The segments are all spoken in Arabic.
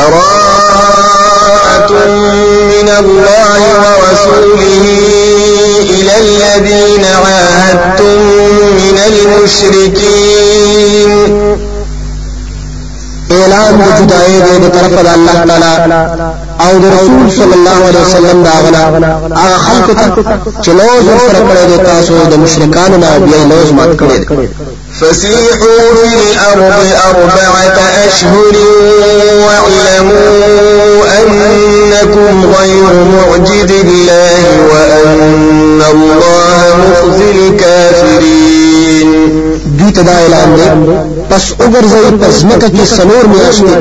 براءة من الله ورسوله إلى الذين عاهدتم من المشركين. إعلان د جدای د طرف د الله تعالی أو د رسول صلی الله علیه وسلم دا غنا هغه خلق ته چې لوز سره کړی د تاسو د نه بیا لوز مات کړی فسيحوا في الأرض أربعة أشهر واعلموا أنكم غير معجز الله وأن الله مخزي الكافرين دوی ته دا پس وګرځي پس مکه کې سنور میاشتې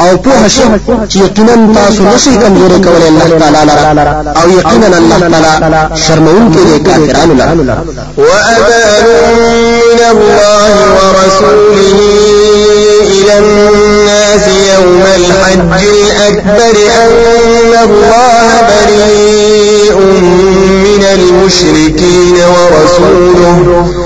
أو په هشه چې یقینا تاسو نشئ کمزوري کولای الله تعالی لرا. أو یقینا الله تعالی شرمون کې دي کافرانو لرا. وأذان من الله ورسوله إلى الناس يوم الحج الأكبر أن الله بريء من المشركين ورسوله.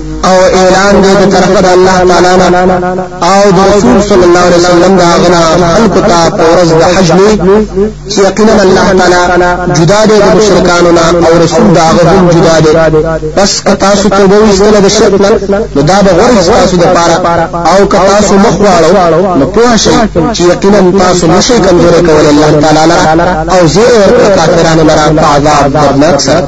او اعلان دې د طرف د الله تعالی او د رسول صلی الله علیه وسلم دا غنا خلق ته پورز د حج نه چې یقینا الله تعالی جدا دې د مشرکانو نه او رسول دا غو جدا دې بس تاسو ته به وستله د شرک نه نو دا به غوړ تاسو د پاره او که تاسو مخ واړو نو پوه شئ چې یقینا تاسو نشئ کمزوري کول الله تعالی او زیر ورکړه کافرانو لپاره عذاب درناک سره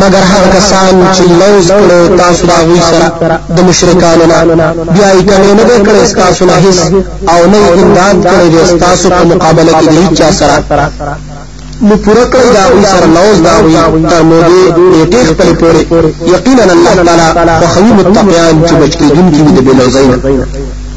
مگر هغه کسان چې لوز کړو تاسو دا وی سره د مشرکانو نه. بیا یې کله نه کړی تاسو نه او نه امداد کړی د تاسو په مقابله کې هیڅ چا سره. نو پورا کړی دا وی سره لوز دا وی تر مودې نیټه خپل پورې. یقینا الله تعالی خو متقیان چې بچ کیدونکي دي بلوزین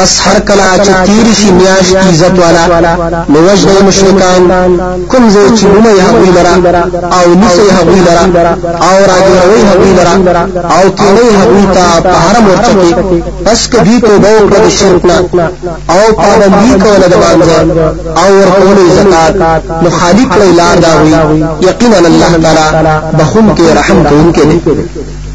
پس هر کلا چې تیر شي میاش عزت والا نو وجه مشرکان کوم ځای چې نو یې هغوی لرا او نسې هغوی لرا او راګروي هغوی لرا او کینې هغوی ته په حرم ورچه کې پس کدی توبه وکړه د شرک نه او پابندي کوله د باندې او ورکول زکات نو خالق له لار دا وي یقینا الله تعالی بخون کې رحم کوونکی دی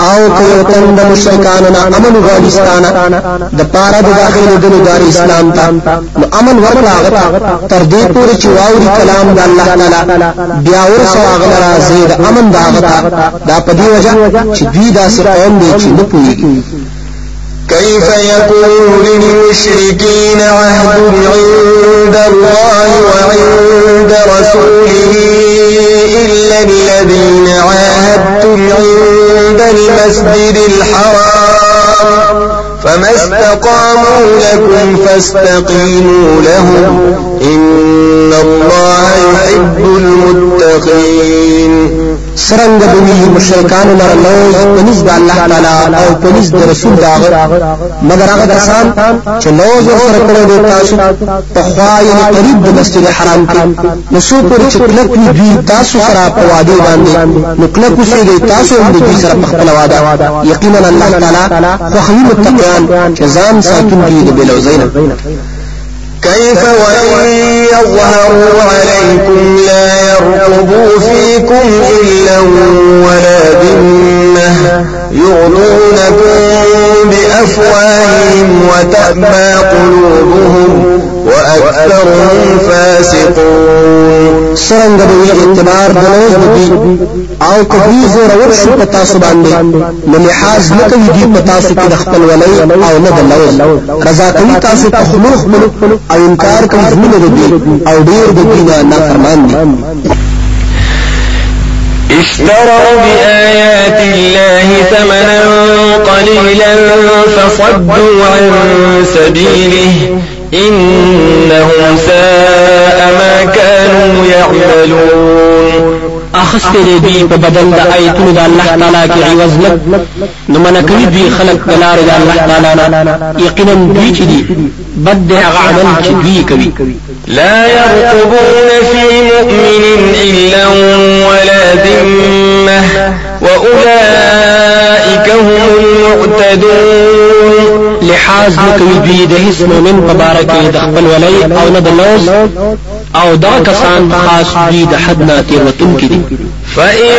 او که تن د مشرکانو نه امن غالستانه د پاره د داخلي د دار اسلام ته نو امن ورکړه تر دې پورې چې واوري کلام د الله تعالی بیا ورسو هغه راځي د امن دا غتا دا په دی وجه چې دوی دا سره قوم دي چې نه پويږي كيف يكون للمشركين عهد عند الله وعند رسوله إلا الذين عاهدتم عند المسجد الحرام فما استقاموا لكم فاستقيموا لهم إن الله يحب المتقين سرنګ بوي مشرکان لر لوز پنځ د الله تعالی او پنځ د رسول داغه مگر هغه کسان چې لوز سره کړو د تاسو په خوای قریب د مسجد حرام کې نو شو پر چې کلک دوی تاسو سره په وادي باندې نو کلک اوسېږي تاسو هم دوی سره په خپل واده یقینا الله تعالی خو خو متقین چې ځان ساتونکي د بلوزین كيف وإن يظهروا عليكم لا يرقبوا فيكم إلا ولا ذمة يغنونكم بأفواههم وتأبى قلوبهم وأكثرهم فاسقون. سرنگ دوی اعتبار دلوز دی أو کبھی زور ورشو پتا سو باندې نو لحاظ نکوي دی پتا سو کې خپل ولی أو نه دلوز رضا کوي تاسو په خلوخ أو انکار کوي زمونه دی أو ډیر د دینه نافرمان دي اشتروا بآيات الله ثمنا قليلا فصدوا عن سبيله. إنهم ساء ما كانوا يعملون. اخست دې په بدل د آیتونو د الله تعالی کې عوض لګ نو من کوي دوی خلق د لارې د الله تعالی نه یقینا دوی چې دي. بد هغه عمل چې دوی کوي لا يرقبون في مؤمن إلا ولا ذمة. وأولئك هم المعتدون. لحاظ نکوي دوی د هیڅ مؤمن په باره کې د خپل ولی أو نه د لوز أو دا کسان خاص دوی د حد نه تیروتونکي دي فإن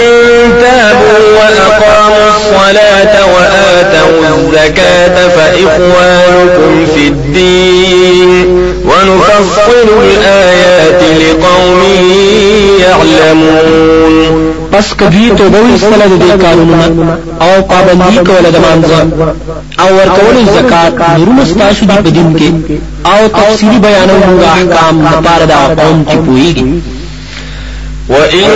تابوا وأقاموا الصلاة وآتوا الزكاة فإخوانكم في الدين ونفصل الآيات لقوم يعلمون. پس کدی توبه وستله د دې کارونو او پابندي کوله د مانځه او ورکول زکات نورونه ستاسو دی بدین کې او تفصیلی بیانونه د احکام لپاره د قوم چې پوېږي وإن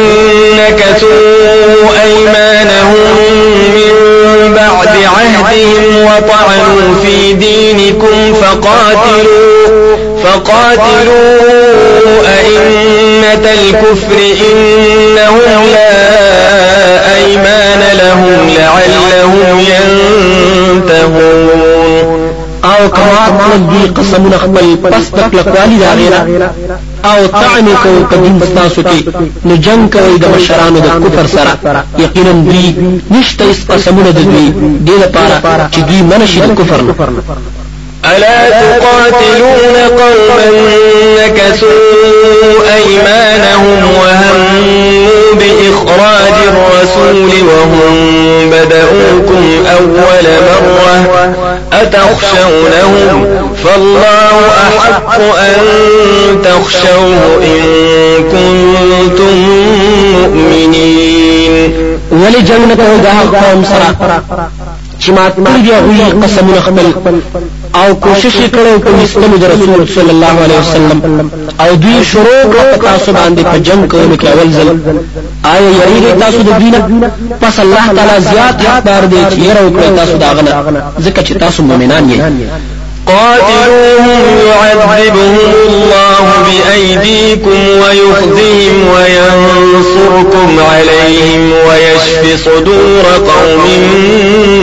نكثوا أيمانهم من بعد عهدهم وطعنوا في دينكم فقاتلوا فقاتلوا أئمة الكفر إنهم لا أيمان لهم لعلهم ينتهون. او کما خپل دی قسمونه خپل پس تک لکوالی دا غیره او طعن کو دین تاسو کې نو جنگ کوي د مشرانو د کفر سره یقینا دوی نشته اس قسمونه د دوی د لپاره چې دوی منشي د کفر نه ألا تقاتلون قوما نكثوا أيمانهم وهموا بإخراج الرسول وهم بدأوكم أول مرة أتخشونهم فالله أحق أن تخشوه إن كنتم مؤمنين. ولجنة وجه قوم سرا چې ما کړی دی هغه قسمونه خپل او کوشش کړو په اسلام د رسول صلی الله علیه وسلم. او دوی شروع کړ تاسو باندې په جنگ کولو کې اول ځل. آیا یریږي تاسو د دین پس الله تعالی زیات حقدار دی چې یره وکړي تاسو دا غنه ځکه چې تاسو مؤمنان یې قاتلوهم يعذبهم الله بأيديكم ويخزيهم وينصركم عليهم ويشف صدور قوم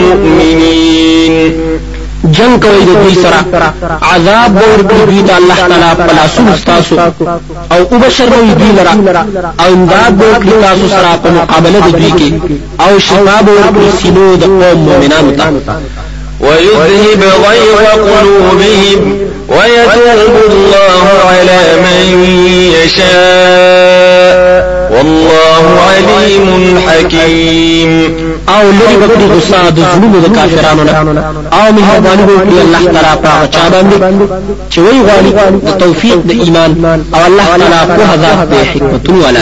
مؤمنين. جنگ کوي د دوی سره عذاب ور دوی ته الله تعالی په لاسونو تاسو أو وبشر دوی دوی لرا أو امداد ور تاسو سره په مقابله د دوی کې أو شفا ور سینو د قوم مؤمنانو ته ويذهب غيظ قلوبهم ويتوب الله على من يشاء. والله عليم حكيم. أو لري بکړي غصه د زړونو د کافرانو نه أو مهرباني وکړي الله تعالی په هغه چا باندې چې وی غواړي د توفیق د ایمان. آو الله تعالی په ذات د حکمتونو والا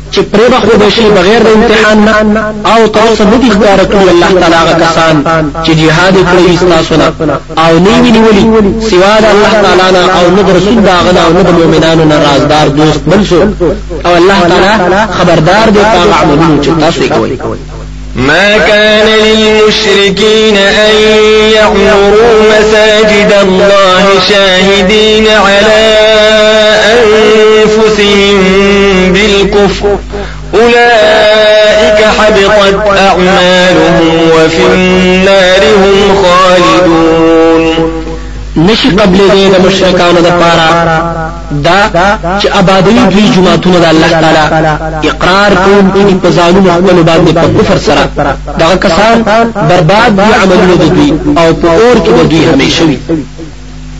چې پرې به خو شي بغیر د امتحان نه آو تاسو نه دي ښکار کړی الله تعالی هغه کسان چې jihad کوي تاسو نه آو نه ویني سوا د الله تعالی نه آو نه رسول داغه آو نه مؤمنانو نه رازدار دوست بل شو۔ آو الله تعالی خبردار دی په عملونو چې تاسو کوي ما كان للمشركين أن يعمروا مساجد الله شاهدين على أنفسهم بالكفر. حبطت أعمالهم وفي النار هم خالدون. نشي قبل دې د مشرکانو د پاره دا چې آبادوي دوی جماعتونه د الله تعالی اقرار کوم چې په ظالم خپل باندې په کفر سره دا کسان برباد دي عملونه دوی أو په اور د دوی همیشه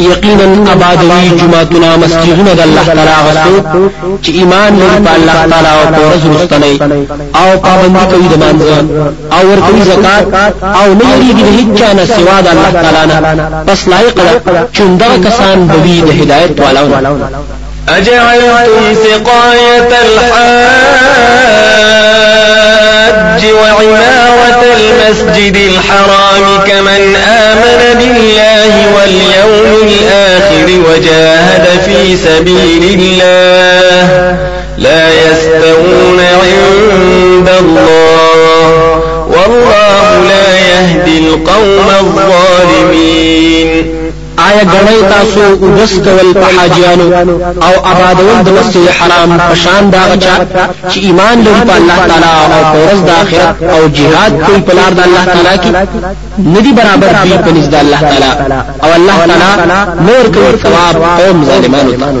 یقینا آبادوي جماعتنا مسجدونه د الله تعالی غسو چې ایمان لري په الله تعالی أو په ورځ رستنی آو پابندي کوي د مانځه آو ورکوي زکات آو نه یریږي د هیڅ نه سوا د الله تعالی نه پس لایق ده چې دا کسان بوي د هدایت والاونه أجعلتم سقاية الحاج وعمارة المسجد الحرام كمن آمن بالله واليوم الآخر وجاهد في سبيل الله. غړی تاسو وبس کول په حاجیانو او آبادول د مسجد حرام په شان دا غچا چې ایمان لري په الله تعالی او په ورځ د آخرت او جهاد کوي په لار د الله تعالی کې ندي برابر دی په نزد الله تعالی. او الله تعالی نور کوي ثواب قوم ظالمانو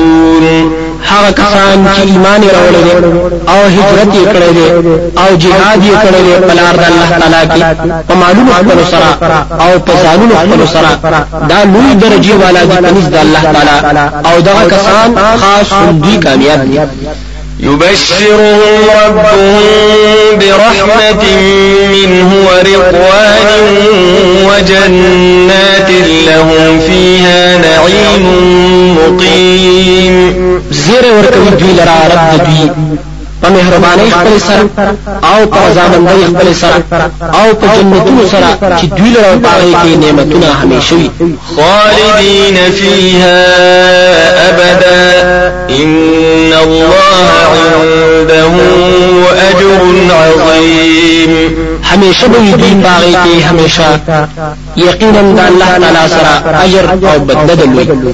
هغه کسان چې ایمان راوړل او هجرت یې کړی دی او جهاد یې کړی دی په لار د الله تعالی کې په مالونو خپل سره او په ځانونو خپل سره. دا لوی درجه والا دي په نزد الله تعالی. او دغه کسان خاص دوی کامیاب دي يبشرهم ربهم برحمة منه ورضوان وجنات لهم فيها نعيم مقيم. زیر ورکوي دوی لرا رب په مهرباني خپل سره أو په ځامندۍ خپل سره أو په جنتونو سره چې دوی لرا پاره کې نعمتونه همیشه وي. خالدين فيها أبدا. إن الله عنده أجر عظيم. همیشه به دوی باغې کې همیشه یقینا د الله تعالی سره أجر أو بدل لوي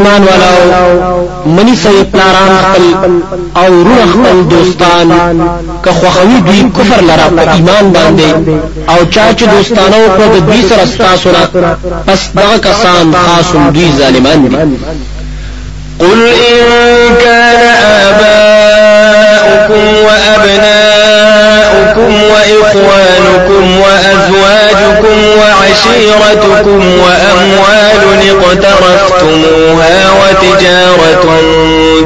ایمان والاو منی سي پلاران خپل او روح خپل دوستان که خوخوي دوی کفر لرا په ایمان باندې او چا چې دوستانو په د دوی سره ستاسو پس دغه کسان خاص دوی ظالمان دي. قل إن كان آباؤكم وأبناؤكم وإخوانكم وأزواجكم وعشيرتكم اقترفتموها وتجارة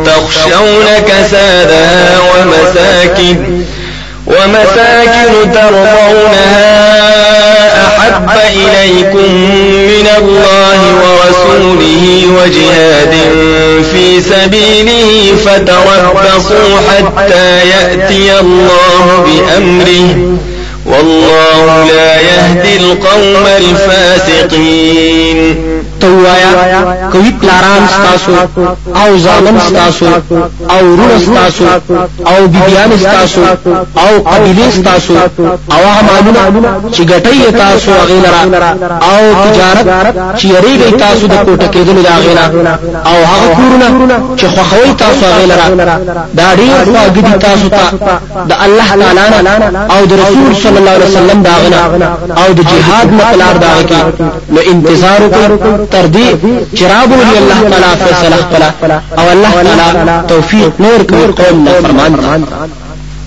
تخشون كسادها ومساكن ومساكن ترضونها أحب إليكم من الله ورسوله وجهاد في سبيله فتربصوا حتى يأتي الله بأمره. والله لا يهدي القوم الفاسقين. توایا کوي پلاران ستاسو او ظالم ستاسو او رور ستاسو او بیبیان ستاسو او قبیله ستاسو او مالونه چې ګټي تاسو غیلرا او تجارت چې یریږي تاسو د کوټه کېدل دا غیلا او هغه کورونه چې خوخوي تاسو غیلرا دا ډیر خواږه تاسو ته د الله تعالی او د رسول صلی الله علیه وسلم داغنا او د جهاد مقلار داغ کی نو انتظار وکړو تر دې چرابو الله تعالی فیصله خپل او الله تعالی توفیق نور کوي قوم نه فرمان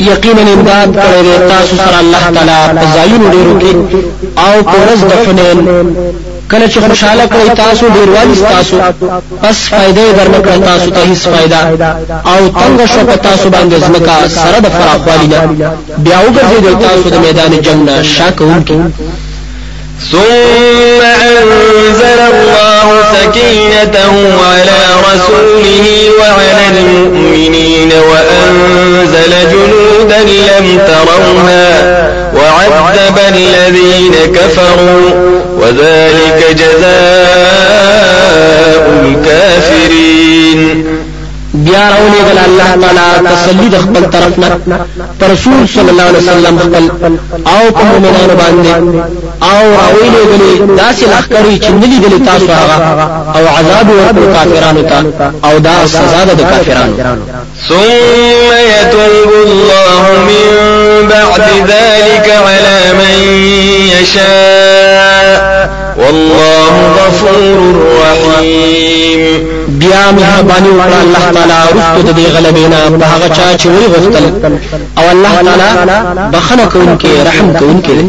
یقینا امداد کړی تاسو سره الله تعالی په ځایونو ډیرو کې او پرز د حنین کله چې خوشاله کړی تاسو ډیروالي تاسو پس فائدې درنکړی تاسو ته هیڅ فائدہ او تنگ شو په تاسو باندې ځمکا سره د فراخوالي نه. بیا وګرځیدل تاسو د میدان جنگ نه. شاکونکي ثم أنزل الله سكينته على رسوله وعلى المؤمنين وأنزل جنودا لم تروها وعذب الذين كفروا وذلك جزاء الكافرين. بیا راولې غل الله تعالی تسلی د خپل طرف نه. رسول صلی الله علیه وسلم خپل أو په مؤمنانو باندې آو راولې غلې داسې لخرې چې ندي غلې تاسو هغه أو عذاب ورکړ کافرانو ته أو دا سزا ده د کافرانو. ثم يتوب الله من بعد ذلك على من يشاء. والله غفور رحيم. بیا مهرباني وکړه الله تعالی رستو د غلبینا په هغه چا چې وی غوښتل أو الله تعالی بخنه کوونکی رحم کوونکی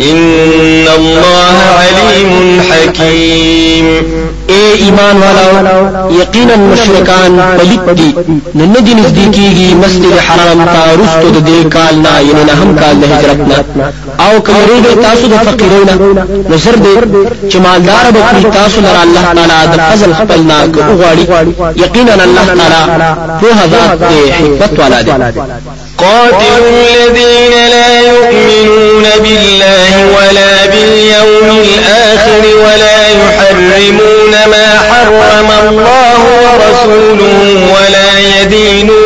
إن الله عليم حكيم. ایمان والو یقینا مشرکان پلیت دي نن دي نزدیکیږي مسجد حرام ته رستو د دې کال نه یعنی نه هم کال د هجرت نه أو کمرېږي تاسو د فقیرونو نظر دې چې مالدار به تاسو لره الله تعالی د فضل خپل نه غواړي یقینا الله تعالی په ذات حکمت والا دی. قاتلوا الذين لا يؤمنون بالله ولا باليوم الآخر ولا يحرمون ما حرم الله ورسوله ولا يدينون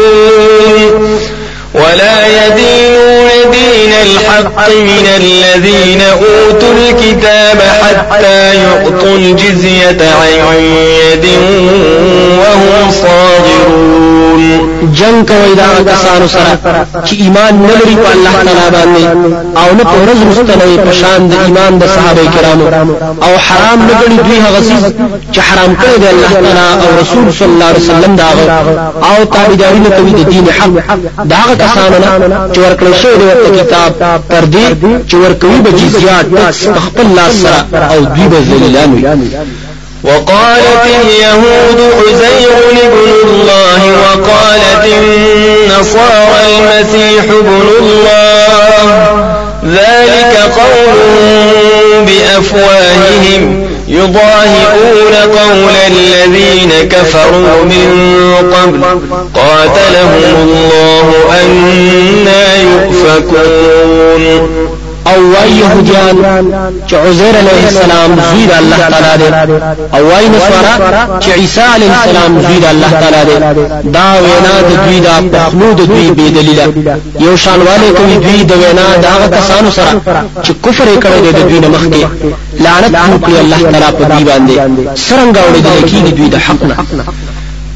الحق من الذين أوتوا الكتاب حتى يعطوا الجزية عن يد وهم صاغرون. جنگ کوي دا کسانو سره چې ایمان نه لري په تعالی باندې أو نه په ورځ مستنوي په شان د ایمان د صحابه کرامو. أو حرام نه ګڼي دوی هغه څه چې حرام کړی دی الله تعالی أو رسول صلی الله علیه وسلم دا أو تابعداري نه کوي دین حق. دا هغه کسانو نه چې ورکړل شوی دی کتاب. تر دې چې ورکوي به جزیات په خپل لاس سره أو دوی به ذلیلان وي وقالت اليهود عزير ابن الله وقالت النصارى المسيح ابن الله. ذلك قول بأفواههم. يضاهئون قول الذين كفروا من قبل. قاتلهم الله أنا يؤفكون. أو وای يهوديان چې عزير عليه السلام زوی د الله تعالی دی أو وای نصارا چې عيسى عليه السلام زوی د الله تعالی دی دا وینا د دوی د پخلو د دوی بے دلیل. یو شانواله کوي دوی د وینا د هغه کسانو سره چې کفر کړي د دوی نه مخکې لعنت وکړي الله تعالی په دوی باندې سرنګ اورېدل کیږي دوی د حق نه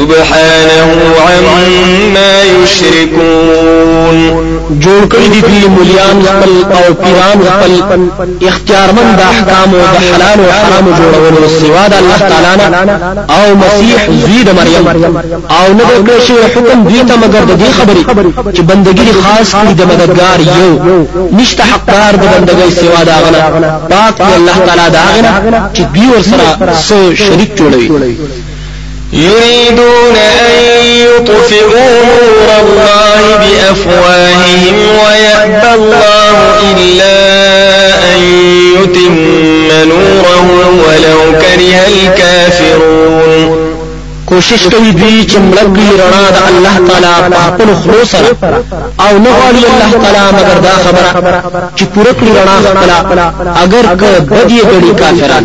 سبحانه عما يشركون. جوړ کړی دي دوی مليان خپل أو پیران خپل اختیارمند د احکام أو د حلال أو حرام جوړولو سوا د الله تعالی أو مسیح زوی د مریم. أو نه د کړی شوی حکم دوی ته مگر د دې خبرې چې بندګي خاص کړي د مددگار یو. نشته حقدار د بندګۍ سوا دا غنه پاک الله تعالی دا غنه چې دوی ور سو شریک جوړوي. يريدون أن يطفئوا نور الله بأفواههم ويأبى الله إلا أن يتم نوره ولو كره الكافرون. کوشش کوي دوی چې ملګری رڼا د الله تعالی په خپل خلوص أو نه غواړي الله تعالی مگر دا خبره چې پوره کړی رڼا خپل اگر که بدی غړي کافران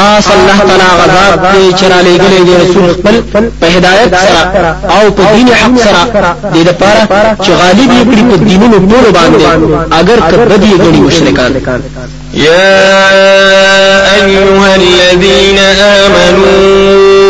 خاص الله تعالی غذاب دې چر لګلې دي رسول خپل په هدایت سره او په دین حق سره دې لپاره چې غالب یې کړی په دینونو ټول باندې اگر کبه دي غړي مشرکان يا أيها الذين آمنوا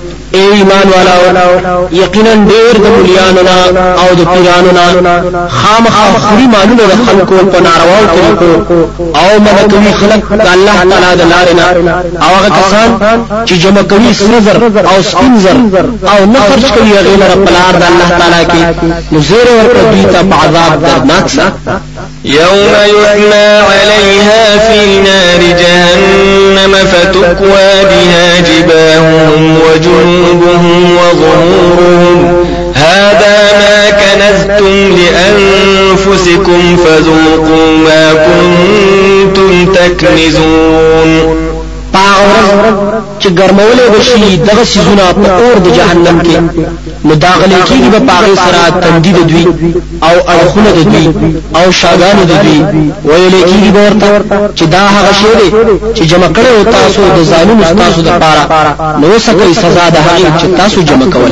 اے ایمان والا یقینا ډیر د مليانو أو د پیرانو خامخا خوري مالونه د خلکو په نارواو طریقو آو مدکوي خلک د الله تعالی د لارې نه آو هغه کسان چې جمع کوي سنزر أو سپینزر أو نه خرج کوي غیر رب العالمین د الله تعالی کې نو زیر ورکړي دوی ته عذاب دردناک سره يوم يحمى عليها في نار جهنم فتكوى بها جباههم وجنوبهم لأنفسكم فذوقوا ما كنتم تكنزون. چې ګرمولې بشي دغه سيزونه په اور د جهنم کې مداغله کیږي په پاغه سره تندید دوی او اړخونه دوی او شاګان دوی. ویلې کیږي ورته چې دا هغه شی دی چې جمع کړو تاسو د ظالم تاسو د پاره. نو سکه سزا ده هغه چې تاسو جمع کول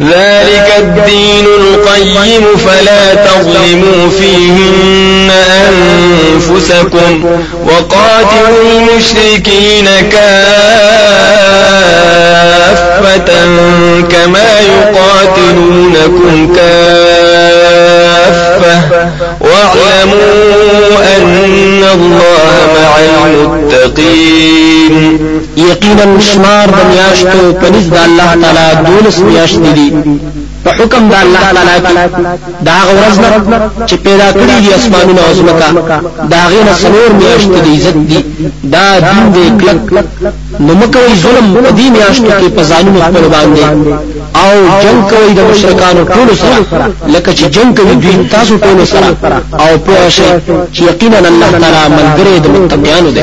ذلك الدين القيم فلا تظلموا فيهن أنفسكم وقاتلوا المشركين كافة كما يقاتلونكم كافة واعلموا أن الله مع المتقين. يقينا شمار د میاشتو الله تعالی دولس میاشت دي په حکم د الله تعالی کې دا غورز نه چې پیدا کړی دي اسمانونه او زمکا دا غینه سنور میاشت دي عزت دي. دا دین دې کلک. نو مکوې ظلم په دې میاشتو کې په ځانونو خپل باندې. او جنگ کوي د مشرکانو ټول سره. لکه چې جنگ کوي دوی تاسو ټول سره. او په شي چې یقینا الله تعالی ملګری د متقینانو دی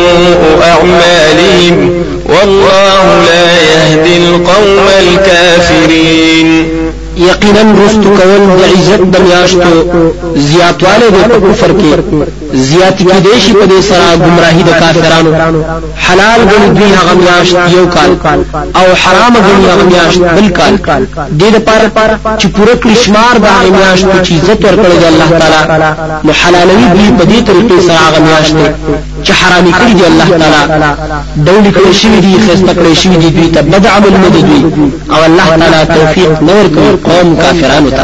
أعمالهم والله لا يهدي القوم الكافرين. یقینا رستو کول د عزت د میاشتو زیاتواله د کفر کې زیات کې دیشي په دې سره گمراهي د کافرانو حلال ګڼي دوی هغه میاشت یو کال. أو حرام ګڼي هغه میاشت بل کال. دې لپاره چې پوره کړی شمار د هغه میاشت چې عزت ورکړي د الله تعالی. نو حلالوي دوی په دې طریقې سره هغه میاشت چې حرامي کړی دی الله تعالی. ډول کړی شوی دی خسته کړی شوی دی دوی ته بد عمل نه دی أو الله تعالی توفیق نور کوي قوم کافرانو ته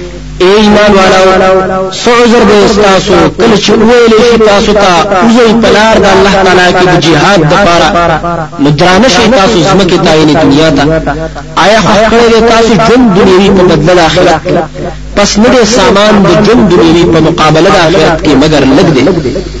اے ایمان والاو سعزر بے استاسو کل چلویلی شی تاسو تا اوزی پلار دا اللہ تعالیٰ کی جہاد دا پارا۔ ندران شی تاسو یعنی دنیا تا۔ آیا حقڑے دے تاسو جن دنیوی پا بدل آخرت پس ندے سامان دے جن دنیوی پا مقابل آخرت کی مگر لگ دے۔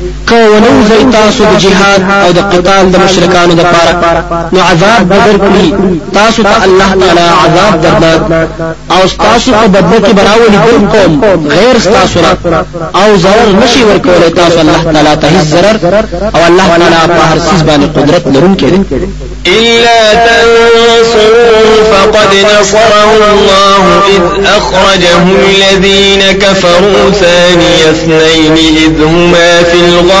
کو ونوزي تاسو د جهاد أو د قتال د مشرکانو د پاره نو عذاب بدر کړی تاسو ته الله تعالی عذاب درناک أو تاسو په بدله کې براولي بل قوم. غیر تاسو أو ضرر نشي ورکول تاسو الله تعالی ته هیڅ ضرر. أو الله تعالی په هر څه باندې قدرت لرونکی دی. إلا تنصروا فقد نصره الله إذ أخرجه الذين كفروا ثاني اثنين إذ هما في الغار.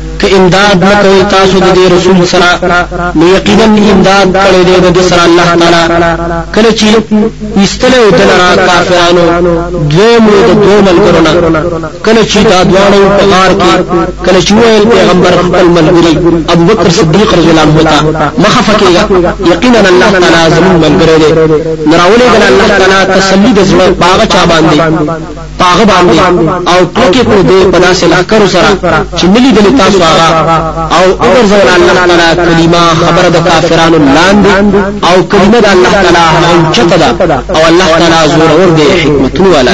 که إمداد نکوي تاسو د رسول سره نو یقینا إمداد کړی دی د سره الله تعالی کله چې ایستلو دلرا کافرانو دویم د دوه ملګرونه کله چې دا دوانه په غار کې کله چې پیغمبر خپل ملګری ابو بکر صدیق رضی الله عنه کېږي یقینا الله تعالی زمون ملګری دی نراولې د الله تعالی تسلی د زړه باغ چا باندې پاغه باندې او ټوکې کړو دې په داسې لکر سره چې ملي دل تاسو هغه او امر زول الله تعالی کلمه خبر د کافرانو لاندې او کلمه د الله تعالی هغه چته ده او الله تعالی زور ور دي حکمتونه والا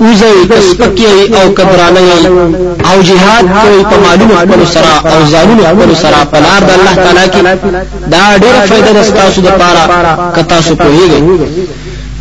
وزي کسپکی او کبرانه او جهاد کوي په معلومه خپل سره او ځانونو خپل سره په لار د الله تعالی کې دا ډېر فائدہ د تاسو د پاره کتا سو کویږي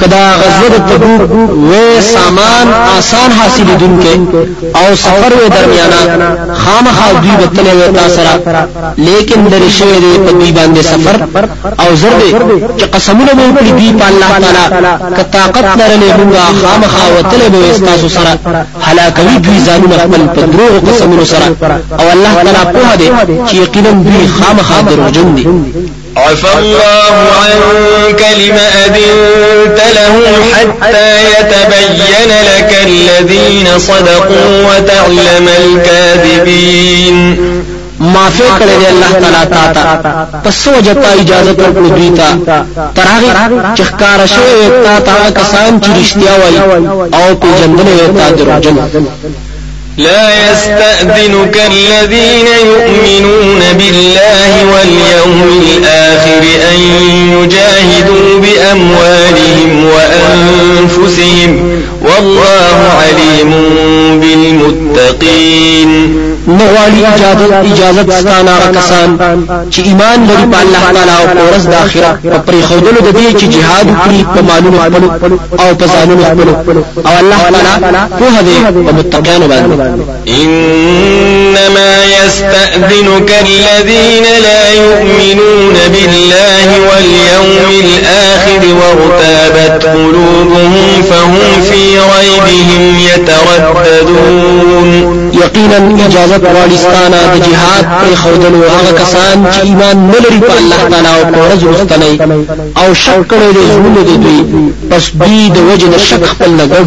کدا غزوه تبوک و سامان آسان حاصل دونکې او سفر و درمیانا خامخا دوی بتلې و تاسو لیکن در شوی دی په دوی باندې سفر. او زر دی چې قسمونه مو کړی دی په الله تعالی ک طاقت لرلې موږ خامخا وتلې به تاسو سره. هلاکوي دوی ځانونه خپل په دروغ قسمونو سره. او الله تعالی په دې چې یقینا دوی خامخا دروغجن دي عفى الله عنك لم أذنت لهم حتى يتبين لك الذين صدقوا وتعلم الكاذبين. معافی کړی دی الله تعالی تا ته پس وجتا اجازه ورکړو دوی ته ترغه چخکار شوی تا تا کسان چې رښتیا آو په جندنه تا دروژن لا يستأذنك الذين يؤمنون بالله واليوم الآخر أن يجاهدوا بأموالهم وأنفسهم والله عليم بالمتقين. نغواړي اجازت اجازت ستانه کسان چې ایمان لري په الله تعالی أو ورځ د آخرت په پرې خودلو د دې چې jihad کړی په مالونو خپل أو په ځانونو خپل أو الله تعالی په دې په متقینو باندې انما يستأذنك الذين لا يؤمنون بالله واليوم الآخر وارتابت قلوبهم فهم في ريبهم يترددون. يقينا إجازة عزت غواړستانه د جهاد پر خودلو هغه کسان چې ایمان نه لري الله تعالی أو په ورځ أو شک دي زړه دي دوی. پس دوی د وجه شک خپل نه ګډ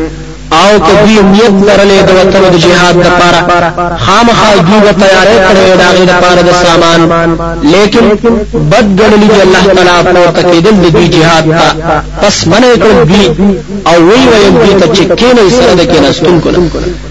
او کدی نیت لرلې د وطن د جهاد لپاره. خامخا دوی تیارې کړې د هغه لپاره د سامان. لیکن بد ګڼلې چې الله تعالی په تکیدل د دوی جهاد ته. پس منې کړ دوی. او وی وی دوی ته چې کینې سره د کیناستون کړه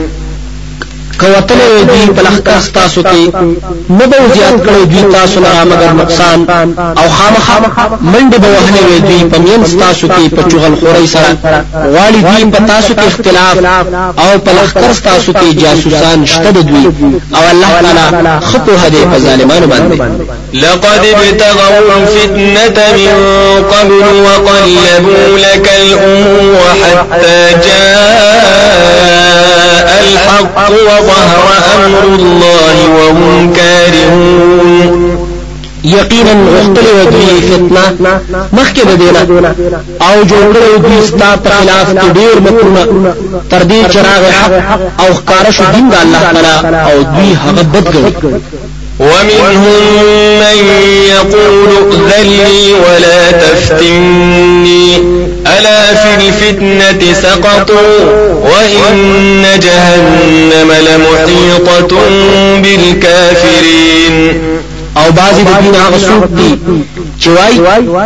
تاسو مگر نقصان أو به وهلې په کې په چغل خوري سره په تاسو اختلاف أو جاسوسان شته أو الله تعالی خطو هدي په ظالمانو باندې لقد ابتغوا الفتنة من قبل وقلبوا لك الأمور حتى جاء الحق وظهر أمر الله وهم كارهون. یقینا غختل ودی فتنة مخکې د دینه أو جوړ کړو دوی خلاف کې ډیر مکرونه تر دې حق أو ښکار شو دین د الله تعالی أو دوی هغه بد کړی ومنهم من يقول ائذن لي ولا تفتني. ألا في الفتنة سقطوا وإن جهنم لمحيطة بالكافرين. أو بعضی د دین هغه څوک دي چې وای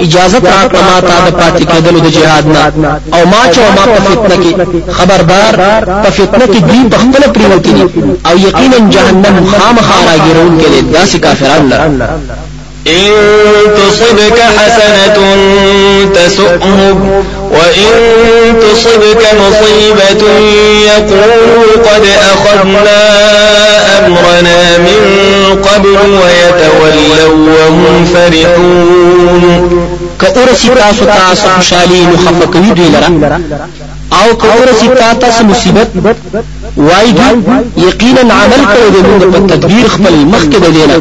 اجازه راکړه ما ته د پاتې کېدلو د جهاد نه. أو ما چې ما په فتنه کې. خبردار په فتنه کې دین په خپل پریوتی أو یقینا جهنم خامخا راګرون کې داسې کافرانو إن تصبك حسنة تسؤهم وإن تصبك مصيبة يقولوا قد أخذنا أمرنا من قبل ويتولوا وهم فرحون. كأرسي تاسو تاسو خوشالي مخفقوي دوی لرا أو كأرسي تاسو مصیبت وای دوی یقینا عمل کړی دی موږ په تدبیر خپل مخکې د دینه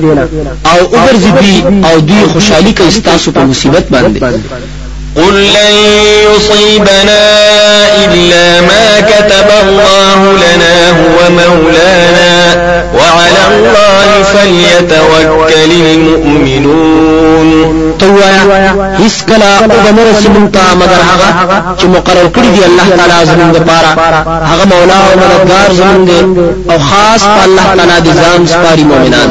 او وګرځي دوی او دوی خوشحالي کوي ستاسو په مصیبت باندې قل لن يصيبنا إلا ما كتب الله لنا هو مولانا وعلى الله فليتوكل المؤمنون توایا هیڅ کلا أو مرسي مونږ مگر هغه چې مقرر کړی دی الله تعالی زموږ لپاره هغه مولا أو مددگار زموږ أو خاص الله تعالی د ځان سپاري مؤمنان۔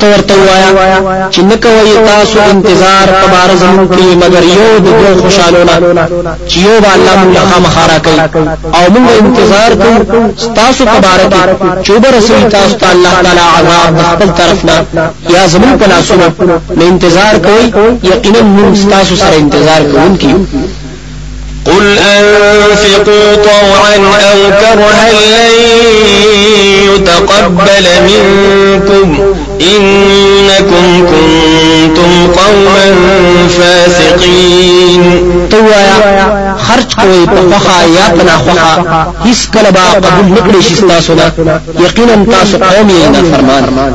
تو ورته وایا چې نکوي تاسو انتظار په بار زمون کې مگر یو د دوه خوشالونه چې یو الله موږ خامخارا کوي او موږ انتظار کوو تاسو په بار کې چې به رسول تاسو ته الله تعالی عذاب خپل طرفنا یا زمون په لاسونو نه انتظار کوي یقینا موږ تاسو سره انتظار کوونکي قل أنفقوا طوعا أو كرها لن يتقبل منكم إنكم كنتم قوما فاسقين توایا خرج کوئی په خوخه یا په ناخوخه کله به قبول نکړي شي تاسو یقینا تاسو قوم یې فرمان.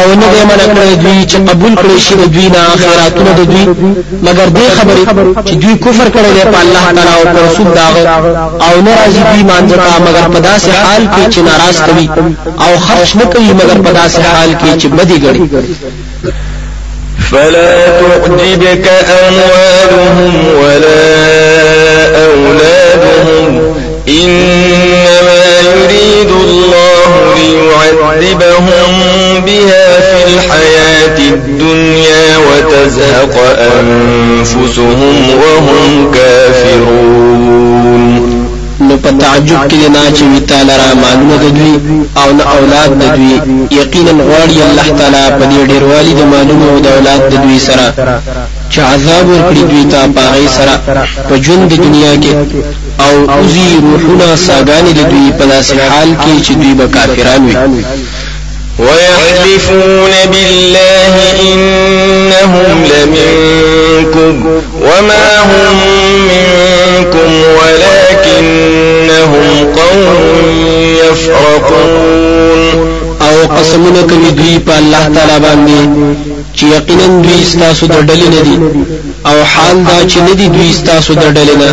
او نه دې منع کړی دوی چې قبول کړی شي دوی نه خیراتونه د دوی. مگر دې خبرې چې دوی کفر کړی دی په الله تعالی او پر رسول داغه. او ناراضي دوی مانځتا مگر په داسې حال کې چې ناراض کوي. او خرج نه کوي مگر په داسې حال کې چې بدی ګړي فلا تعجبك أموالهم ولا أولادهم إنما يريد الله ليعذبهم بها في الحياة الدنيا وتزهق أنفسهم وهم كافرون. نو په تعجب کې نه چې وی تعالی را مالونه د دوی او نه اولاد د دوی. یقینا غواړي الله تعالی په دې ډیروالي د مالونو او د اولاد د دوی سره. چې عذاب ورکړي دوی ته پاغي سره په ژوند د دنیا کې او اوزي روحونه ساګانې د دوی په داسې حال کې چې دوی به کافران وي ويحلفون بالله إنهم لمنكم وما هم منكم ولكنهم قوم يفرقون. او قسمونه کوي دوی په الله تعالی باندې چې یقینا دوی ستاسو د ډلې نه دي. او حال دا چې نه دي دوی ستاسو د ډلې نه.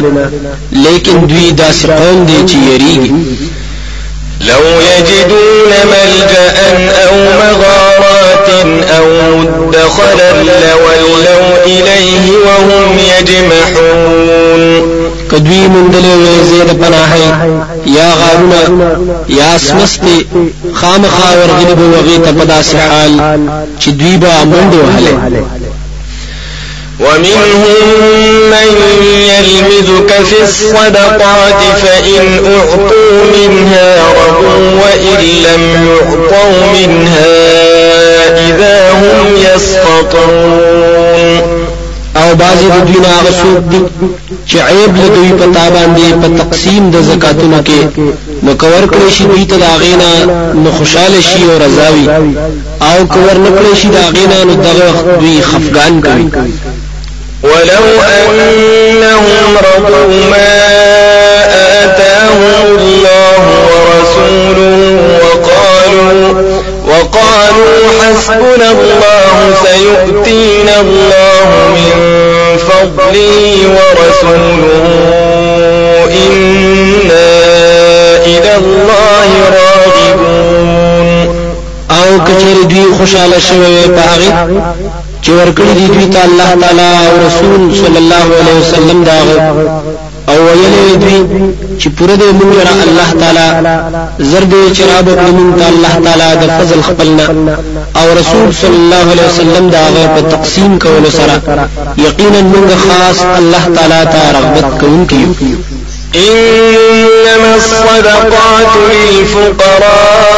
لیکن دوی داسې قوم دي چې یریږي لو يجدون ملجأ أو مغارات أو مدخلا لولوا إليه وهم يجمحون. کدوی مندلې وې زید پناهي یا غارونه یا سمستي خامخا ورغلي به وغي ته پداسې حال چې دوی به منډه وهله ومنهم من يلمزك في الصدقات فإن أعطوا منها رضوا وإن لم يعطوا منها إذا هم يسقطون او بعضی د دوی څوک دي چې عیب دوی په تا باندې په تقسیم د زکاتونو کې نو که ورکړی شي دوی ته دا غینا نو خوشاله شي او رضا وي او که ور نه کړی شي دا غینا نو دغه دوی خفقان کوي. ولو أنهم رضوا ما آتاهم الله ورسوله وقالوا وقالوا حسبنا الله سيؤتينا الله من فضله ورسوله إنا إلى الله راغبون. دوی خوشاله شوی په هغه چې ورکړي دي دوی ته الله تعالی أو رسول صلی الله علیه وسلم دا أو ویلې دوی چې پوره دې موږ الله تعالی زر دې چې را به موږ ته الله تعالی د فضل خپلنا. أو رسول صلی الله علیه وسلم دا په تقسیم کولو سره یقینا موږ خاص الله تعالی ته رغبت کوونکي إنما الصدقات للفقراء.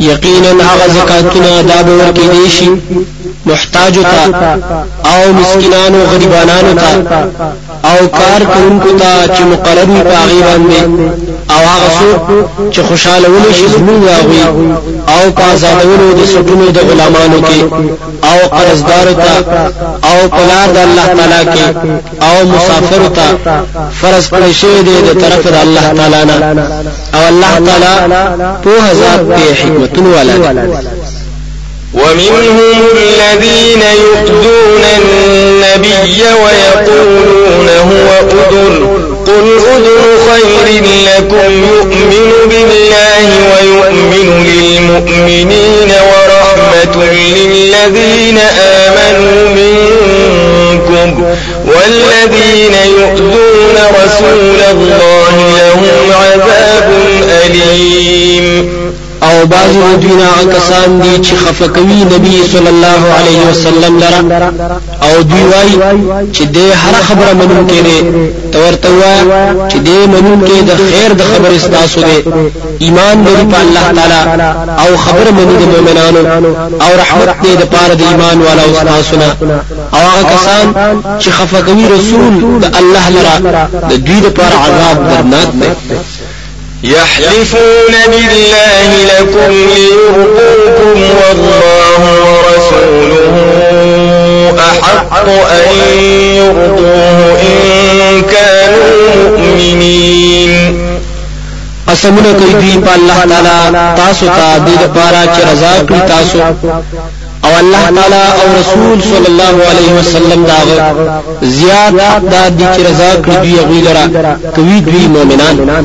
یقینا هغه زکاتونه دا به ورکې دي شي محتاجو ته او مسکینانو غریبانانو ته او کار کوونکو ته چې مقرر وي په هغه باندې او هغه څوک چې خوشاله ونی شي زموږ هغه او په آزادولو د سټونو د غلامانو کې. او قرضدارو ته او په لار د الله تعالی کې. او مسافر ته فرض کړی شوی دی د طرف د الله تعالی نه. او الله تعالی په هزار په حکمتونو والا ومنهم الذين يؤذون النبي ويقولون هو أذن قل أذن خير لكم يؤمن بالله ويؤمن للمؤمنين ورحمة للذين آمنوا منكم والذين يؤذون رسول الله لهم عذاب أليم او بعض دوینا کسان دي چې خفقوي نبی صلی الله علیه وسلم لرا او دوی وای چې د هر خبره منون کې دي تورته وای چې د منون کې د خیر د خبر استاسو دي ایمان لري په الله تعالی او خبر مني د مؤمنانو او رحمت دې د پاره د ایمان والا استاسو او هغه کسان چې خفقوي رسول د الله لرا د دوی د پاره عذاب درناک دی يحلفون بالله لكم ليرضوكم والله ورسوله أحق أن يرضوه إن كانوا مؤمنين. قسمونه کوي دوی په الله تعالی تاسو ته د دې تاسو. أو الله تعالی أو رسول صلی الله علیه وسلم دا زیات دا چې رضا کړی دوی غوی لرا کوي دوی مؤمنان.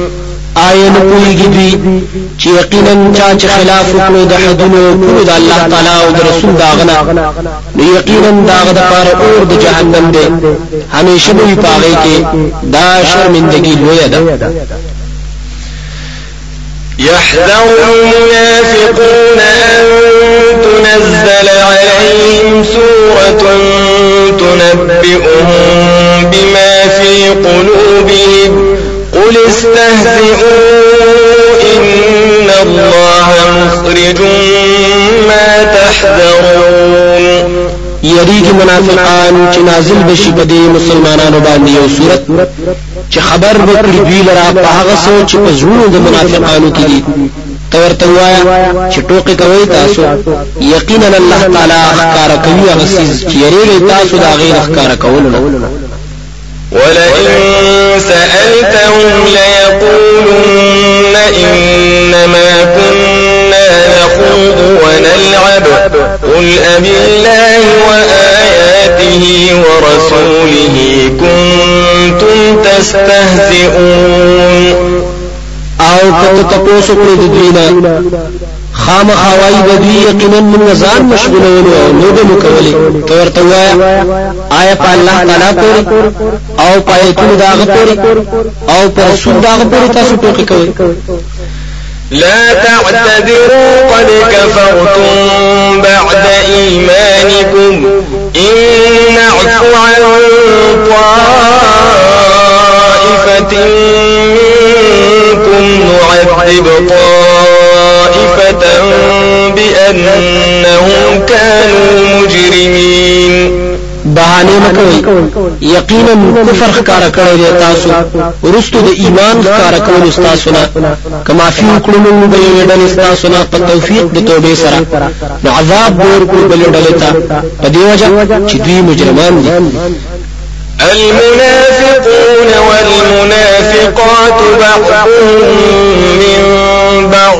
آیا نه پوهیږي دوی چې یقینا چا چې خلاف وکړو د حدونو کړو د الله تعالی او رسول داغنا نو یقینا داغه د پاره اور د جهنم دی همیشه به پاغه کې دا شرمندگی لوی ده يحذر المنافقون أن تنزل عليهم سورة تنبئهم بما في قلوبهم. قل استهزئوا إن الله مخرج ما تحذرون یریږي منافقان چې نازل بشي په دې مسلمانانو باندې یو صورت. چې خبر وکړي دوی لرا په هغه څه چې په زړونو د منافقانو کې دي تورته وایا چې ټوکې کوي تاسو. یقینا الله تعالی ښکارا کوي هغه چې یریږي تاسو دا غیر ښکارا کولونه ولئن سألتهم ليقولن إنما كنا نخوض ونلعب. قل أبالله وآياته ورسوله كنتم تستهزئون. کته تاسو کړی خام خوای د دوی یقینا من ځان مشغولول أو نو به مکولي تورته وایا آیا په الله تعالی پوری أو په ایتونو داغه پوری أو په رسول داغه پوری تاسو ټوکی کوي لا تعتذروا قد كفرتم بعد إيمانكم. إن نعفو عن طائفة منكم نعذب طائفة بأنهم كانوا مجرمين بهانه مکوي یقینا کفر ښکارا کړی دی تاسو ورستو د ایمان ښکارا کول تاسو نه کما فی کلمو به یډل تاسو نه په توفیق د توبې سره نو عذاب ور کو بل ډلې ته په دی وجه چې دوی مجرمان دي المنافقون والمنافقات بعضهم من بعض۔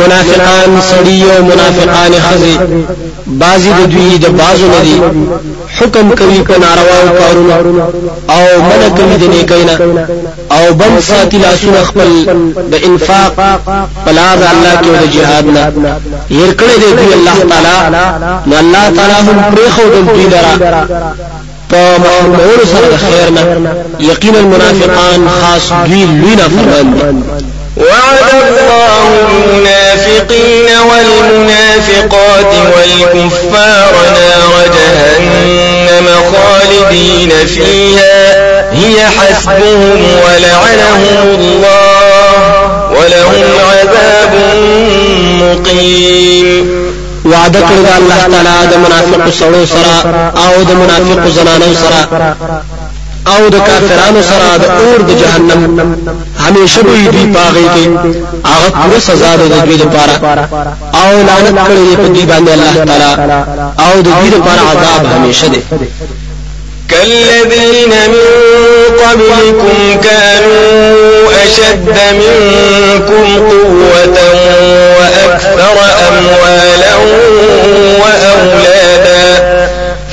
منافقان سړي او منافقان ښځې بعضی د دوی د بازو ندي حکم کوي په ناروا کارونو. او منع کوي د نیکینا او بند ساتي لاسونه خپل د انفاق بلار الله کې د جهاد نه. ير کړه دی دوی الله تعالی. نو الله تعالی هم پرې خو د دوی لرا په محرمولو سره د خیر نه. یقینا منافقان خاص دوی لوی نافرمان دي وعد الله المنافقين والمنافقات والكفار نار جهنم خالدين فيها. هي حسبهم ولعنهم الله ولهم عذاب مقيم. وعده کړی الله تعالی د منافق سره سره أو منافق زنانو سره او د کافرانو سره اور د جهنم همیشه به دوی پاغي کې هغه پوره سزا ده دوی لپاره او لعنت کړی په دوی باندې الله تعالی. او دوی لپاره عذاب همیشه ده كالذين من قبلكم كانوا أشد منكم قوة وأكثر أموالا وأولادا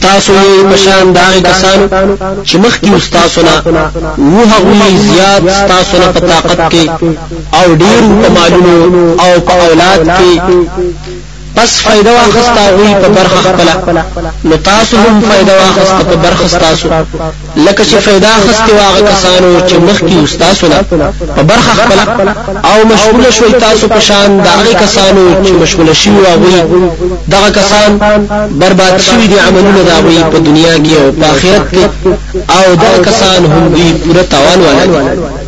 تاسو پشان داغه کسانو چې مخکې استاسو نه وو هغه زیات تاسو نه په طاقت کې او ډیر په مالونو او په اولاد کې پس فائدہ واخستا وی په برخه خپل نو تاسو هم فائدہ واخستا په برخه تاسو لکه چې فائدہ اخستي واغه کسانو چې مخکې استاسو نه په برخه خپل او مشغول شوي تاسو په شان دغه کسانو چې مشغول شي واغوي دغه کسان برباد شوي دي عملونه داوي په دنیا کې او په آخرت کې او دغه کسان هم دوی پوره تاوان ولري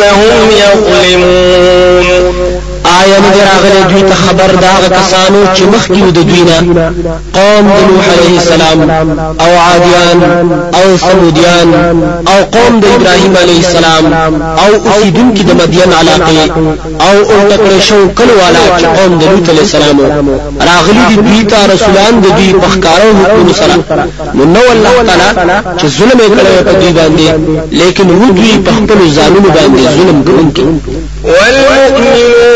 أنفسهم يظلمون. آیا نه راغلی دوی ته خبر دا کسانو چې مخکې د دوی نه؟ قوم د نوح علیه السلام او عادیان او ثمودیان او قوم د ابراهیم علیه السلام او اوسیدونکو د مدین علاقه او اولټکړې شو کله والا چې قوم د لوط علیه السلام راغلي دي دوی ته رسولان د دوی په ښکارو حکم سره. نو نو الله تعالی چې ظلم یې کړی په دوی باندې لیکن دوی په خپل ځانونو باندې ظلم کوونکي والمؤمنون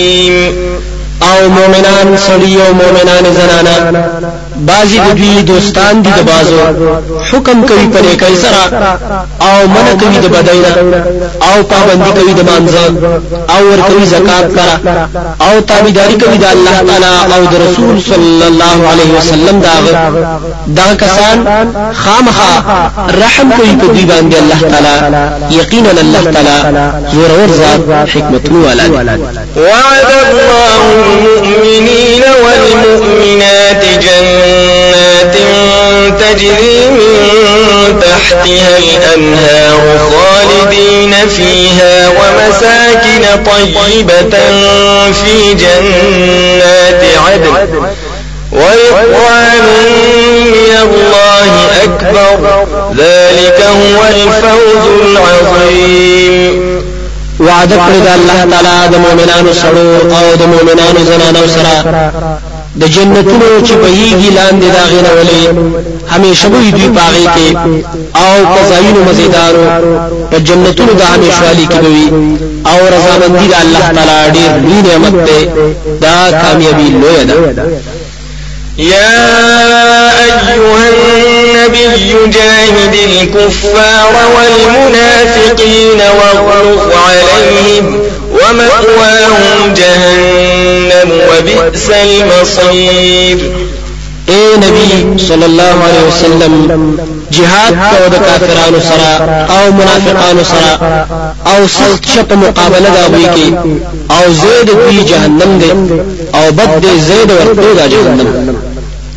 مومنان سڑیو مومنان زنانا۔ بازي د دوی دوستان دي د بازو. حکم کوي پر کوي سره آو من کوي د بداینا آو پابندي کوي د مانځه آو ور کوي زکات کرا. آو تابعداري کوي د الله تعالی أو د رسول صلی الله علیه وسلم دا دا کسان خامخا رحم کوي په دوی باندې الله تعالی. یقینا الله تعالی زور ور ذات حکمت والا وعد الله المؤمنين والمؤمنات جنات تجري من تحتها الأنهار خالدين فيها ومساكن طيبة في جنات عدن. ورضوان من الله أكبر. ذلك هو الفوز العظيم. کړی د الله تعالی د مؤمنانو سره او د مؤمنانو زنانو سره د جنتونو چې بهيږي لاندې دا غینه ولې همیشه وي دوی پاغي کې او قزاینو مزیدارو په جنتونو د همیشوالي کې وي. او رضامندی د الله تعالی ډیر لوی نعمت ده دا کامیابی لوی ده. يا أيها النبي جاهد الكفار والمنافقين واغلظ عليهم ومأواهم جهنم وبئس المصير. اے نبی صلی الله علیه وسلم جهاد کو د کافرانو سره أو منافقانو سره أو سخت شپ مقابله دا کی أو زید دوی جهنم أو بد دی زید دا جهنم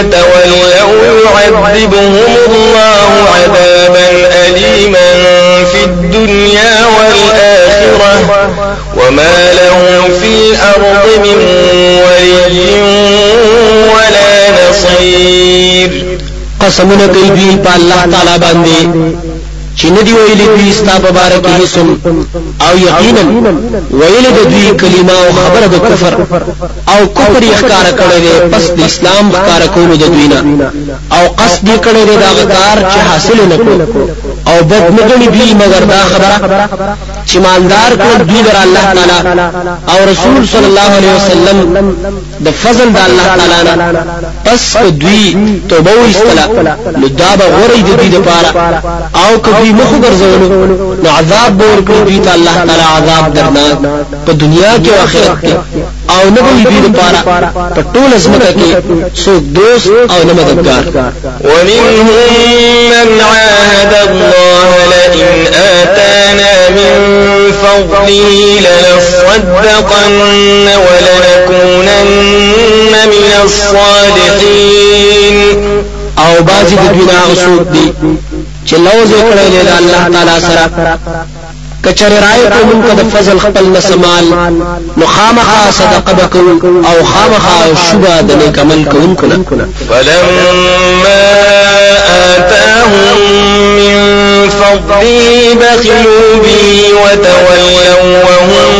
يتولوا يعذبهم الله عذابا أليما في الدنيا والآخرة وما لهم في الأرض من ولي ولا نصير قسمونه کوي دوی په الله تعالی باندې چې ندی ویلې دوی ستا کې هیڅم او یقینا ویلې د دوی کلمه او خبره د کفر. او کفر یې ښکار کړی دی پس د اسلام ښکار کولو د دوی نه. او قصد یې کړی دی دا کار چې حاصل نه کړو. او بد غني دوی مگر دا خبره چې مالدار کړ دوی در الله تعالی او رسول صلی الله علیه وسلم د فضل د الله تعالی نه پس دوی توبه وستله نو دا به غوړې د دې لپاره او کدی مخ ګرځولو نو عذاب به ورکړي دوی ته الله تعالی عذاب درناک په دنیا کې او آخرت کې او به دوی لپاره په ټول ازمکه کې څوک دوست او نه مددگار. ومنهم من عاهد الله لئن آتانا من فضله لنصدقن ولنكونن من الصالحين. أو بازي د دوی نه غسوک دي چې دی د الله تعالی سره. کچر رای کو من د فضل خپل نسمال نو خامخا صدقه بکو أو خامخا شبا د نیک عمل کوونکو فلما آتاهم من فضله بخلوا به وتولوا وهم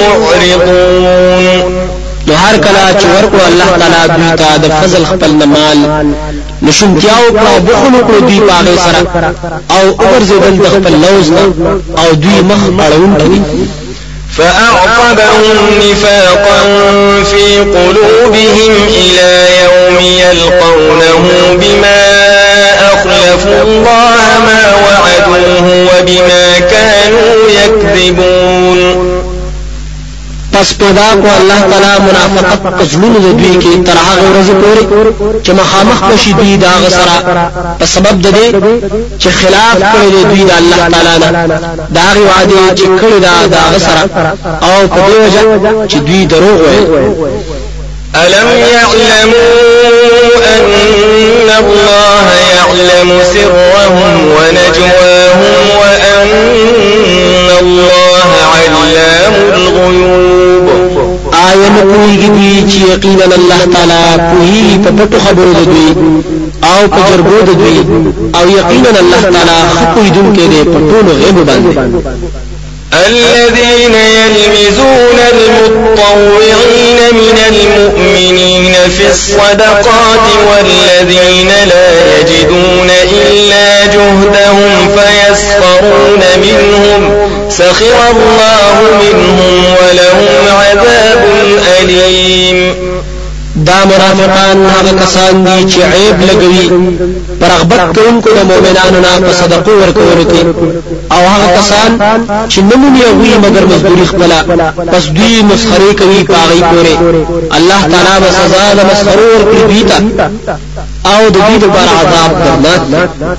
معرضون. نو هر کله چې ورکو الله تعالی دوی ته د فضل خپل مال نشونتیاو کړه بخلو کړو دوی پاغه سره أو وګرځیدل د خپل لوز أو دوی مخ اړون کړي فأعقبهم نفاقا في قلوبهم إلى يوم يلقونه بما أخلفوا الله ما وعدوه وبما كانوا يكذبون. پس پیدا کو الله تعالی منافقت پزلون د دوی کې تر هغه ورځې پورې چې مخامخ بشي دوی دا غسرا په سبب د دې چې خلاف کړی دوی د الله تعالی نه دا غي وعده چې کړی دا دا غسرا أو په دې وجه چې دوی دروغ وایي ألم يعلموا أن الله يعلم سرهم ونجواهم پوهیږي دوی چې یقینا الله تعالی پوهیږي په پټو خبرو د دوی آو په جرګو د دوی أو یقینا الله تعالی دی په ټولو غیب باندې الذين يلمزون المطوعين من المؤمنين في الصدقات والذين لا يجدون إلا جهدهم فيسخرون منهم سخر الله منهم ولهم عذاب أليم. دا منافقان هغه کسان دي چې عیب لګوي پرغبت کوونکو د مؤمنانو نه په صدقو ورکول کې. أو هغه کسان چې نمونی وي مگر مزدوري خپل پس دوی مسخري کوي پاغي پورې. الله تعالی به سزا د مسخرو ورکړي أو د دې لپاره عذاب درناک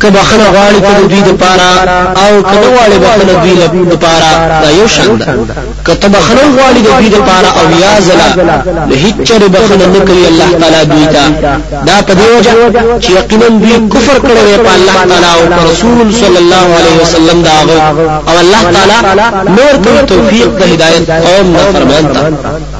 که بخنه غواړي ته دوی د پاره او کله غواړي بخنه دوی د پاره دا یو شان ده. که ته بخنه غواړي د دوی د پاره او یا زلا له هیڅ چره بخنه نه کوي الله تعالی دوی ته. دا په دی وجه چې یقینا دوی کفر کړی په الله تعالی او رسول صلی الله علیه وسلم دا او الله تعالی نور کوي توفیق د هدایت قوم نه فرمان ته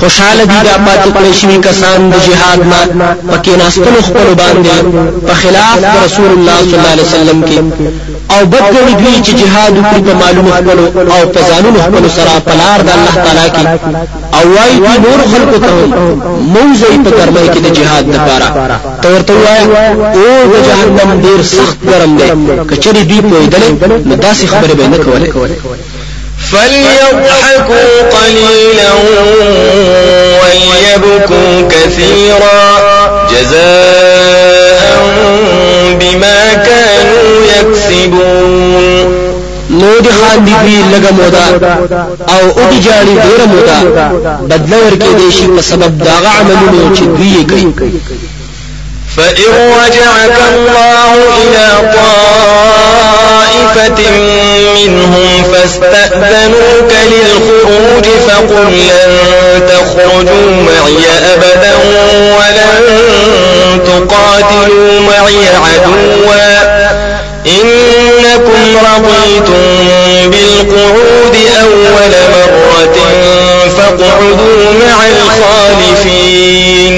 خوشاله دي دا پاتې کړی شوی کسان د جهاد نه پکې ناستلو خپل باندې په خلاف د رسول الله صلی الله علیه وسلم کې. او بدګنی دوی چې جهاد وکړي په مالونو خپل او په ځانونو خپل سره په لار د الله تعالی کې. او وايي دوی نور خلکو ته مه وځئ په ګرمۍ کې د جهاد لپاره. تورته وایي او د جهنم ډیر سخت ګرم دی. کچري دوی پوهیدل نو داسې خبره به نه کوله فليضحكوا قليلا دي دوی لګه مودا. أو أو دي جاړي ډیر مودا. بدل ورکې دي شي په سبب دا عملونو چې دوی کوي فإن رجعك الله إلى طائفة منهم فاستأذنوك للخروج فقل لن تخرجوا معي أبدا ولن تقاتلوا معي عدوا إنكم رضيتم بالقعود أول مرة فاقعدوا مع الخالفين.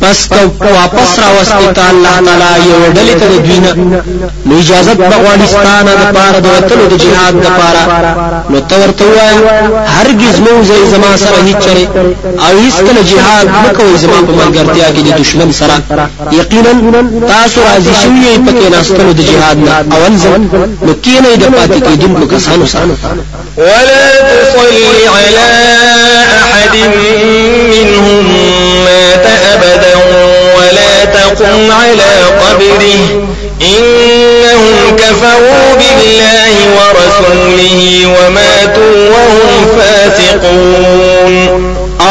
پس کو واپس را وستي ته الله تعالی یو ډلې ته دوینه نو اجازه د افغانستان د پاره د وتلو د جهاد د پاره نو تورته وای هرگز مو زې زما سره هیڅ چره أو هیڅ کله جهاد مکوې زما په ملګرتیا کې د دشمن سره یقینا تاسو راضي شوی پکې ناستلو د جهاد نه اول ځل نو کینې د پاتې کېدونکو کسانو سره ولا تصلي على أحد منهم مات أبدا. تقم على قبره. إنهم كفروا بالله ورسوله وماتوا وهم فاسقون.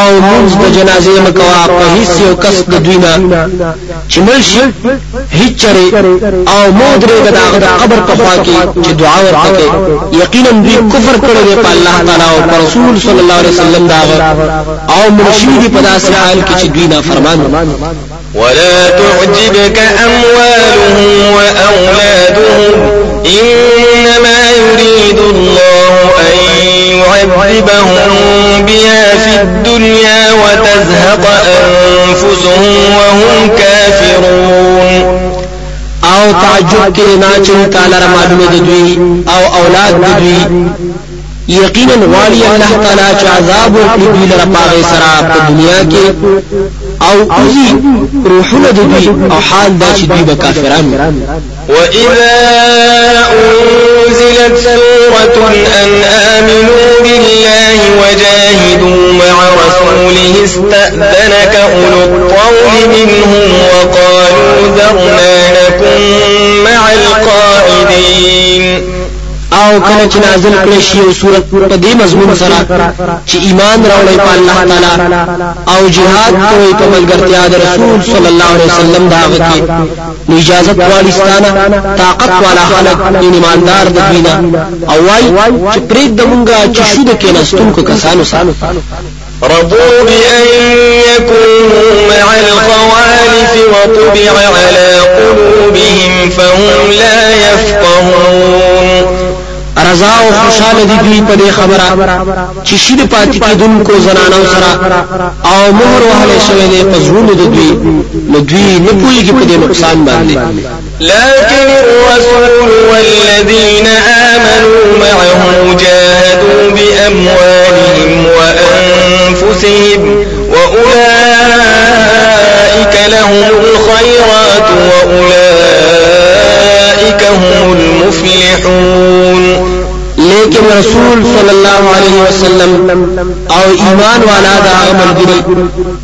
أو منځ د جنازې مکوا په هیڅ یو کس د دوینا چې ملشي هیڅ چره أو مودره د هغه قبر په خوا کې چې دعا ورته یقینا دوی کفر کړی دی په الله تعالی أو په رسول صلی الله علیه وسلم دا أو مرشد دی په داسې حال کې چې دوی فرمان ولا تعجبك أموالهم وأولادهم إنما يريد الله أن يعذبهم بها في الدنيا وتزهق أنفسهم وهم كافرون. أو تعجب کې نه چې تعالی را معلومه دوی أو أولاد دوی. یقینا غواړي الله تعالی چې عذاب ورکړي دوی لپاره سره په دنیا کې. أو اوزي روحونه دوی أو حال دا چې دوی به کافران وإذا أنزلت سورة أن آمنوا بالله وجاهدوا مع رسوله استأذنك أولو الطول منهم وقالوا ذرنا نكن مع القائدين. أو کله چې نازل کړي شی أو صورت په دې مضمون سره چې ایمان راوړی په الله تعالی أو جهاد کوي په ملګرتیا د رسول صلی الله علیه وسلم دا نو اجازه غواړي ستانه طاقت والا خلک ایماندار د دینه أو وای چې پرې د مونږه چې شو د کېناستونکو کسانو سره رضوا بأن يكونوا مع الخوالف وطبع على قلوبهم فهم لا يفقهون. رضا أو خوشاله دي دوی په دې خبره چې شید پاتې کیدونکو زنانو سره أو مهر وهله شوی دی په زړونو د دوی. نو دوی نه پوهیږي په دې نقصان باندې لكن الرسول والذين آمنوا معه جاهدوا بأموالهم وأنفسهم وأولئك لهم الخيرات وأولئك هم المفلحون. لیکن رسول صلی الله علیه وسلم. او ایمان والا دا عمل ګری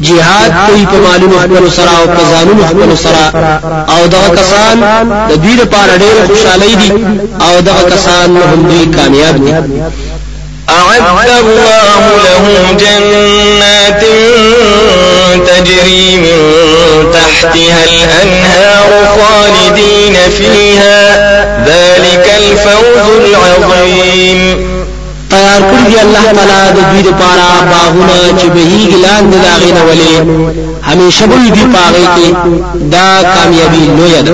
jihad کوي په مالونو خپل سره او په ځانونو خپل سره او دغه کسان د دې لپاره ډېر خوشاله دي او دغه کسان هم دوی کامیاب دي أعد الله لهم جنات تجري من تحتها الأنهار خالدين فيها. ذلك الفوز العظيم. تیار کړی دی الله تعالی د دوی لپاره باغونه چې بهیږي لاندې دا غینه ولې همیشه به دوی پاغې کې. دا کامیابی لوی ده.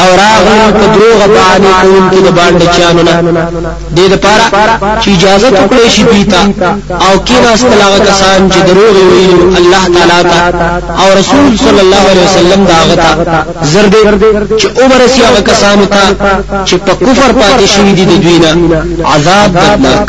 او راغلو په دروغ باندې کوم کې د باندې چانو نه دې لپاره چې اجازه وکړي شي بیتا او کینا استلاغه کسان چې دروغ ویلو الله تعالی ته او رسول صلی الله علیه وسلم دا غتا زرد چې عمر سی هغه کسان ته چې په کفر پاتې شوی دي د دوی عذاب دردناک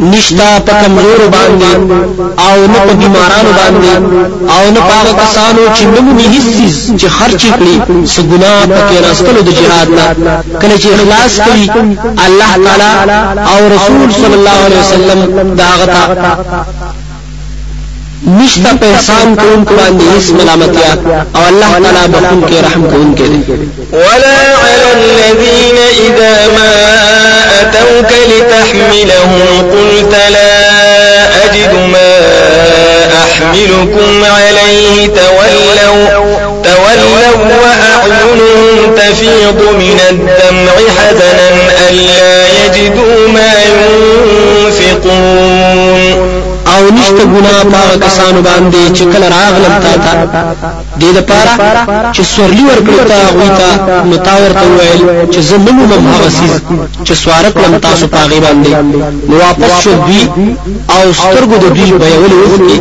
نشتا په کمزور باندې او نه په بیمارانو باندې او نه په کسانو چې نمونی هیڅ چې خرچ کړي سګنا پکې راستلو د جهاد نه. کله چې اخلاص کړي الله تعالی او رسول صلی الله علیه وسلم دا غتا نشتا په احسان کوونکو باندې هیڅ ملامتیا أو الله تعالی بخون کې رحم کوونکی دی ولا على الذين إذا ما أتوك لتحملهم قلت لا أجد ما أحملكم عليه. تولوا تولوا وأعينهم تفيض من الدمع حزنا ألا يجدوا ما ينفقون. او نشته ګنا پاغه کسانو باندې چې کله راغلم تا ته. دې لپاره چې سورلی ورکړی تا غوي تا نو تا ورته ویل چې زمونږ مم هغه سیز چې سوارت لم تاسو پاغه باندې. نو واپس شو دوی او سترګو د دوی په یول وختي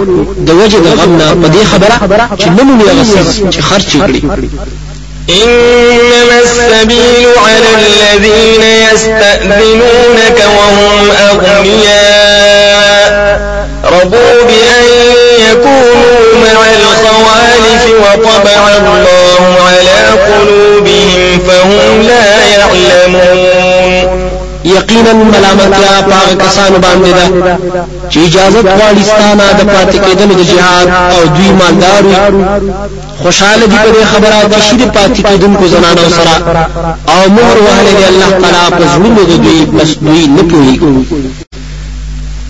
د وجه د غم نه. په دې خبره چې نمو هغه سیز چې خرچ کړی إنما السبيل على الذين يستأذنونك وهم أغنياء رضوا بأن يكونوا مع الخوالف وطبع الله على قلوبهم فهم لا يعلمون. یقینا ملامتیا پاغ کسانو باندې ده چې اجازه غواړي ستانه د پاتې کېدل د جهاد أو دوی مالدار خوشاله دي په خبره د شید پاتې کېدونکو زنانو سره. أو مهر وهله دی الله تعالی په زړونو د دوی بس دوی نه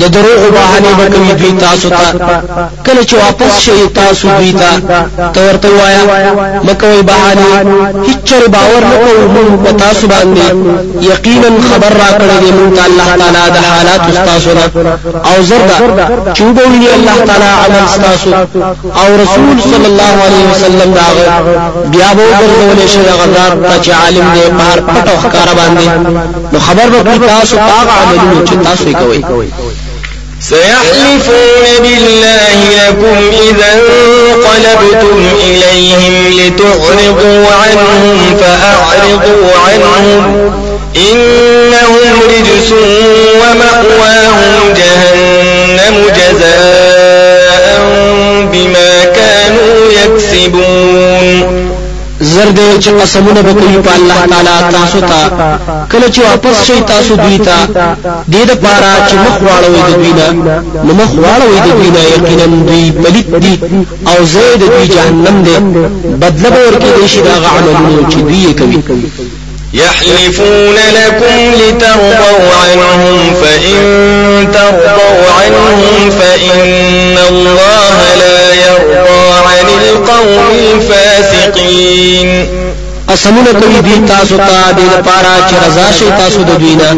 د دروغ بهانه به کوي دوی تاسو ته. کله چې واپس شي تاسو دوی ته. ته ورته وایا مکوې بهانه هیڅ باور نه کوو موږ په تاسو باندې. یقینا خبر را کړی دی موږ الله تعالی د حالات تاسو نه أو زردا چوبوي الله تعالی عمل تاسو أو رسول صلی الله علیه وسلم دا بیا به ګرځول شي غزار ته عالم دی بهر پټو ښکارا باندې. نو خبر به تاسو پاغ عملونه چې تاسو کوي سيحلفون بالله لكم إذا انقلبتم إليهم لتعرضوا عنهم فأعرضوا عنهم. إنهم رجس ومأواهم جهنم جزاء. دې چې قسمونه وکړي په الله تعالی تاسو ته کله چې واپس شي تاسو دوی ته دې د پاره چې مخ واړوي د دوی نه نو مخ واړوي د دوی نه یقینا دوی پلیت دي أو زید دوی جهنم دې بدله ورکړي دي شي دا عملونه چې دوی کوي يحلفون لكم لترضوا عنهم فإن ترضوا عنهم فإن الله لا يرضى عن القوم الفاسقين. قسمونه کوي دي تاسو ته د لپاره چې رضا شي تاسو د دوینا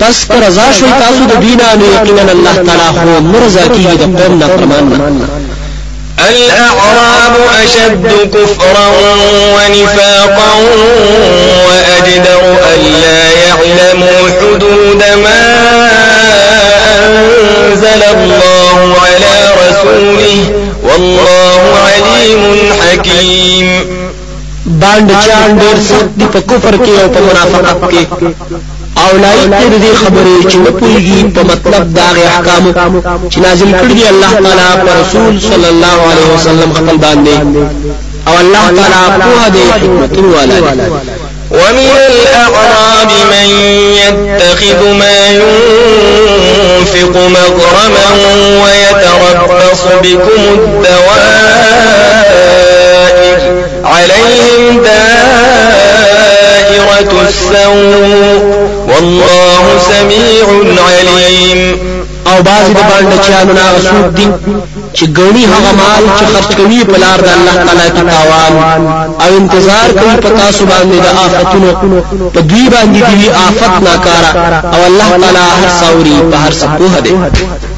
پس پر رضا شي تاسو د دوینا نو یقینا الله تعالی خو مرزا کیږي د قوم نه فرمان الأعراب أشد كفرا ونفاقا وأجدر ألا يعلموا حدود ما أنزل الله على رسوله والله عليم حكيم. باند چان ډیر سخت دي په کفر کې أو په منافقت کې أو لایق دې دې خبرې چې نه پويږي په مطلب دا غي احکام۔ چې نازل کړی دی الله تعالی پر رسول صلی الله علیه وسلم خپل باندې أو الله تعالی په دې حکمت والا ومن الأعراب من يتخذ ما ينفق مغرما ويتربص بكم الدوائر عليهم دائرة السوء. والله سميع عليم. أو بعض د باندې چانو نه رسول دي چې ګونی هغه مال چې خرج کوي په لار د الله تعالی کې تاوان أو انتظار کوي په تاسو باندې د آفتونو. په دوی باندې دی آفت ناکارا أو الله تعالی هر څوري په هر څه په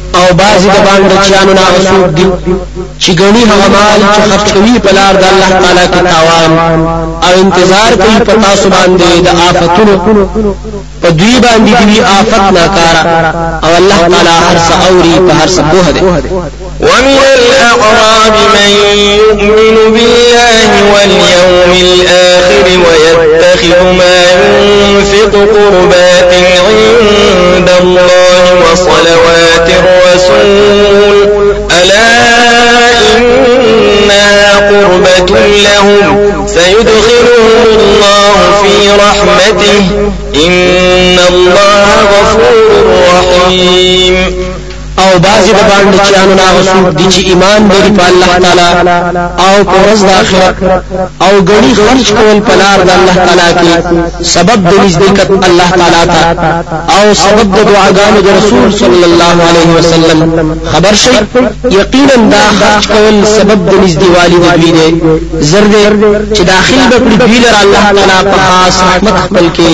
او بعضی د باندېچیانو نه رسول دي چې غني هغه مال چې خرج کوي په لار د الله تعالی کې تاوان. او انتظار کوي په تاسو باندې د آفتونو. په دوی باندې دی آفت ناکارا أو الله تعالی هر څه اوري په هر څه پوهه دی ومن الأعراب من يؤمن بالله واليوم الآخر ويتخذ ما ينفق قربات عند الله. لهم. سيدخلهم الله في رحمته. إن الله غفور رحيم. او بعضی د باندېچیانو نه هغه څوک دي چې ایمان لري په الله تعالی او په ورځ د آخرت. او غني خرج کول په لار د الله تعالی کې. سبب د نزدېکت د الله تعالی ته. او سبب د دعاګانو د رسول صلی الله علیه وسلم. خبر شي یقینا دا خرج کول سبب د نزدېوالي د دوی دی. زر دې چې داخل به کړی دوی لر الله تعالی په خاص رحمت خپل کې.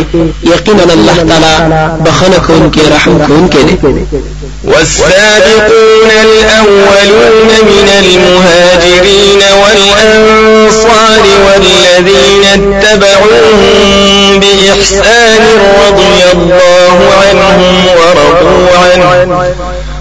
یقینا الله تعالی بخنه کوونکی رحم کوونکی دی والسابقون الأولون من المهاجرين والأنصار والذين اتبعوهم بإحسان رضي الله عنهم ورضوا عنه.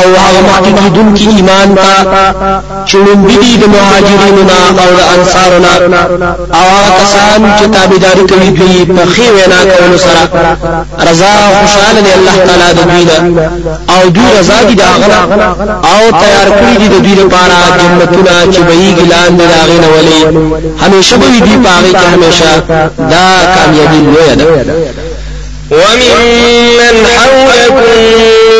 او هغه مخکې دن کی ایمان تا چړم بيدي د مهاجرینو نا او د انصارو نا او هغه کسان چې تابعداري کوي دوی په خي وینا کولو سره. رضا خوشاله دی الله تعالی د دوی او دوی رضا دي دا غلا او تیار کړی دي د دوی لپاره جنتونه چې بهيږي لاندې راغینه ولي. همیشه به دي پاره کې همیشه. دا کامیابی لوی ده. وممن حولكم من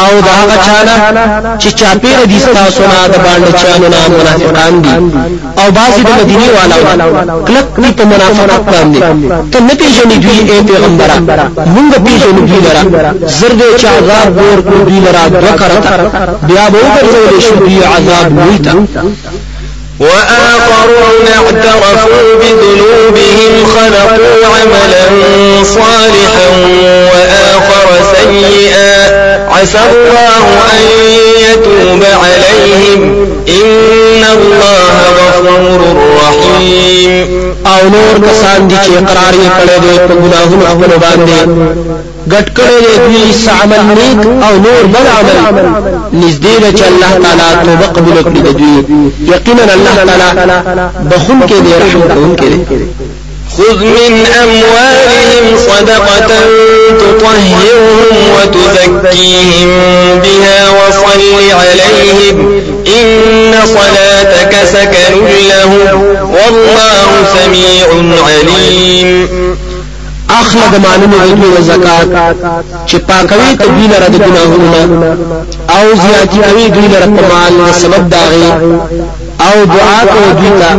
آو دا هغه چانا چې چاپیر دي تاسو نه د باندې چانو نه منافقان دي. أو بعضی د مدینه والا کلک کلی ته منافقت باندې. ته نه پیژنې دوی اے پیغمبره. موږ پیژنې دوی لرا زرد چې عذاب ور کو دوی لرا دوکرتا بیا به وګرځول شي دوی عذاب ویتا وآخرون اعترفوا بذنوبهم خلقوا عملا صالحا وآخر سيئا عسى الله أن يتوب عليهم. إن الله غفور رحيم. آو نور کسان دي چې اقرار یې کړی دی په ګناهونو خپل باندې. ګټ کړی دی دوی عمل نیک أو نور بل عمل. نږدې ده چې الله تعالی توبه قبول کړي د دوی. یقینا الله تعالی بخون کې دی رحم کوونکی دی. خذ من أموالهم صدقة تطهرهم وتزكيهم بها وصل عليهم إن صلاتك سكن لهم والله سميع عليم. اخله د مالونو د دوی زکات چې پاکوي ته دوی لره د ګناهونو أو زیاتی کوي دوی په مال سبب داغي أو دعا کوي دوی ته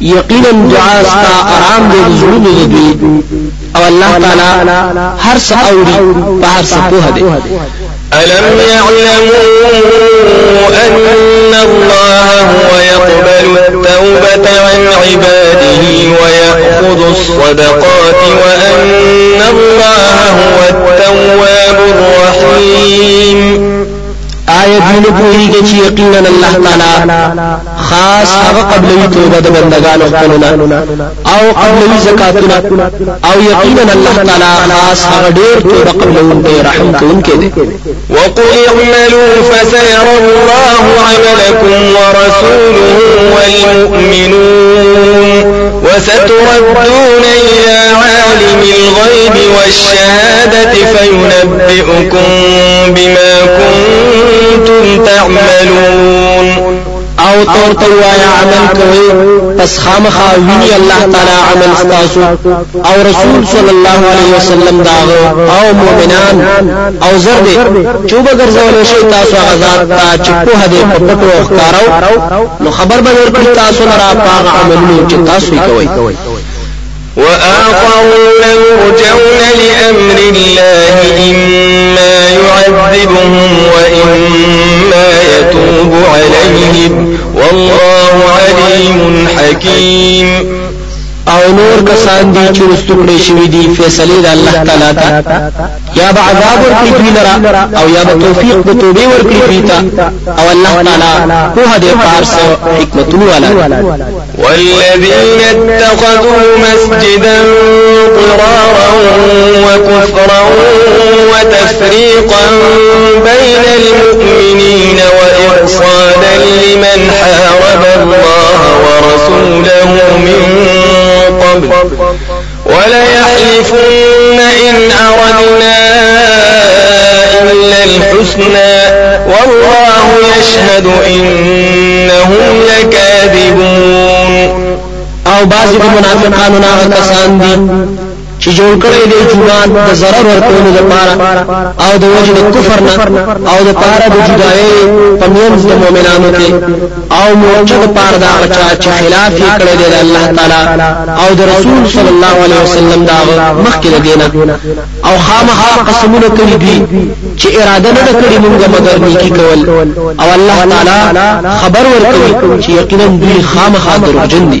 یقینا دعا ستا آرام دې زړونو د دوی أو الله تعالی هر څه أوري په هر څه دی ألم يعلموا أن الله هو يقبل التوبة عن عباده ويأخذ الصدقات وأن الله هو التواب الرحيم. دوی نه پوهیږي چې یقینا الله تعالی خاص هغه قبلوي توبه د بندگانو خپلونه أو قبلوي زکاتونه أو یقینا الله تعالی خاص هغه ډېر توبه قبلونکی رحم کوونکی دی وقل اعملوا فسيرى الله عملكم ورسوله والمؤمنون۔ وستردون إلى عالم الغيب والشهادة فينبئكم بما كنتم تعملون. أو تور ته وایا عمل کوي پس خامخا ویني الله تعالی عمل استاسو. أو رسول صلی الله علیه وسلم دا أو مؤمنان أو زرد چوب ګرځول شي تاسو غزاد تا چې په هده په پټو ښکارو نو خبر به ورکړي تاسو لرا پاغ عملونه چې تاسو کوي وآخرون مرجون لأمر الله إما يعذبهم وإما يتوب عليهم. والله عليم حكيم. أو نور کسان دي چې رستګړې شوی دي فیصله د الله تعالی ته یا به عذاب ورکړي دوی لرا أو یا به توفیق د توبې ورکړي دوی ته أو الله تعالی په دې پارس حکمتونه والا والذين اتخذوا مسجدا ضرارا وكفرا وتفريقا بين المؤمنين بعض المنافقان ناغ کسان دي چې جوړ کړی دی جوړان د zarar ورکولو لپاره او د وجه د کفر نه او د پاره د جدایي پمینځ د مؤمنانو کې. او موجه د پاره دا چا چې خلاف یې کړی دی د الله تعالی او د رسول صلی الله علیه وسلم دا مخکې دینه او خامخا قسمونه کړی دي چې اراده نه کړی موږ مگر نیکی کول. او الله تعالی خبر ورکوي چې یقینا دوی خامخا دروغجن دي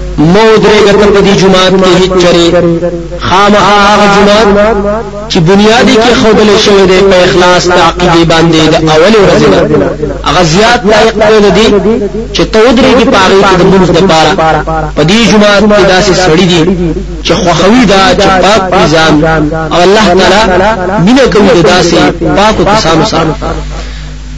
مود ودرېګه ته په دې جماعت کې هیڅ چره خامخا هغه جماعت چې بنیادی کې خودل شوی دی په اخلاص تعقیدی باندې د اول ورځې نه. هغه زیات لایق دی چې ته ودرېږي په هغه کې د منځ لپاره په دې جماعت کې داسې سړی دي چې خوخوي دا چې پاک نظام. او الله تعالی مینه کوي داسې پاکو کسانو سره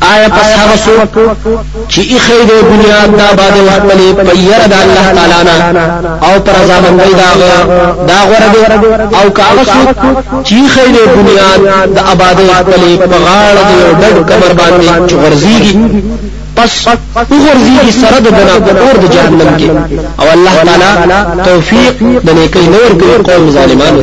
آیا پس هغه څوک چې اخی د بنیاد دا باندې خپلې پیر د الله تعالی نه او پر ځامنګي دا دا غره او کاغه څوک چې اخی د بنیاد د آباد خپلې په غاړه د یو ډډ کمر باندې چغرزيږي پس وګرځي سره د بنا په اور د جهنم کې. او الله تعالی توفیق د نیکۍ نور کوي قوم ظالمانو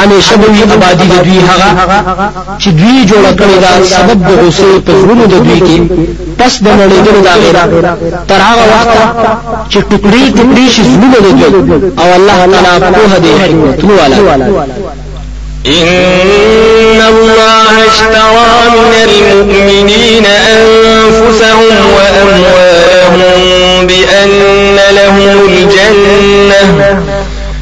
همیشه به آبادی د دوی هغه چې دوی جوړ کړی دا سبب د غصې په زړونو د دوی کې. پس د نړیدلو دا غیر تر هغه وخت چې ټوکړي ټوکړي شي زړونه د دوی أو الله تعالی په هدي حکمتونو والا. إن الله اشترى من المؤمنين أنفسهم وأموالهم بأن لهم الجنة.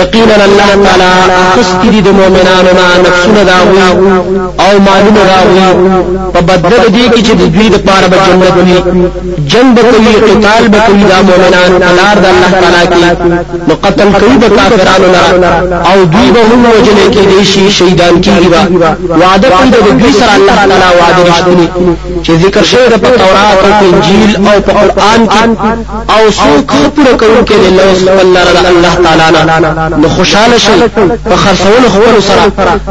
یقینا الله تعالی اخستری د مؤمنانو نه نفسونه داوي او مالونه داوي په بدل دي کې چې دوی د پاره به جنت وي جنگ کوي قتال به کوي د مؤمنانو لار د الله تعالی کې. نو قتل کوي د کافرانو نه او دوی به هم وجل کې دي شي شهیدان کیږي وعده کوي د دوی سره الله تعالی وعده رښتونی چې ذکر شوی د تورات او انجیل او په قران کې. او څوک پوره کوي کې الله الله تعالی نو خوشاله شي په خرڅول خپل سره.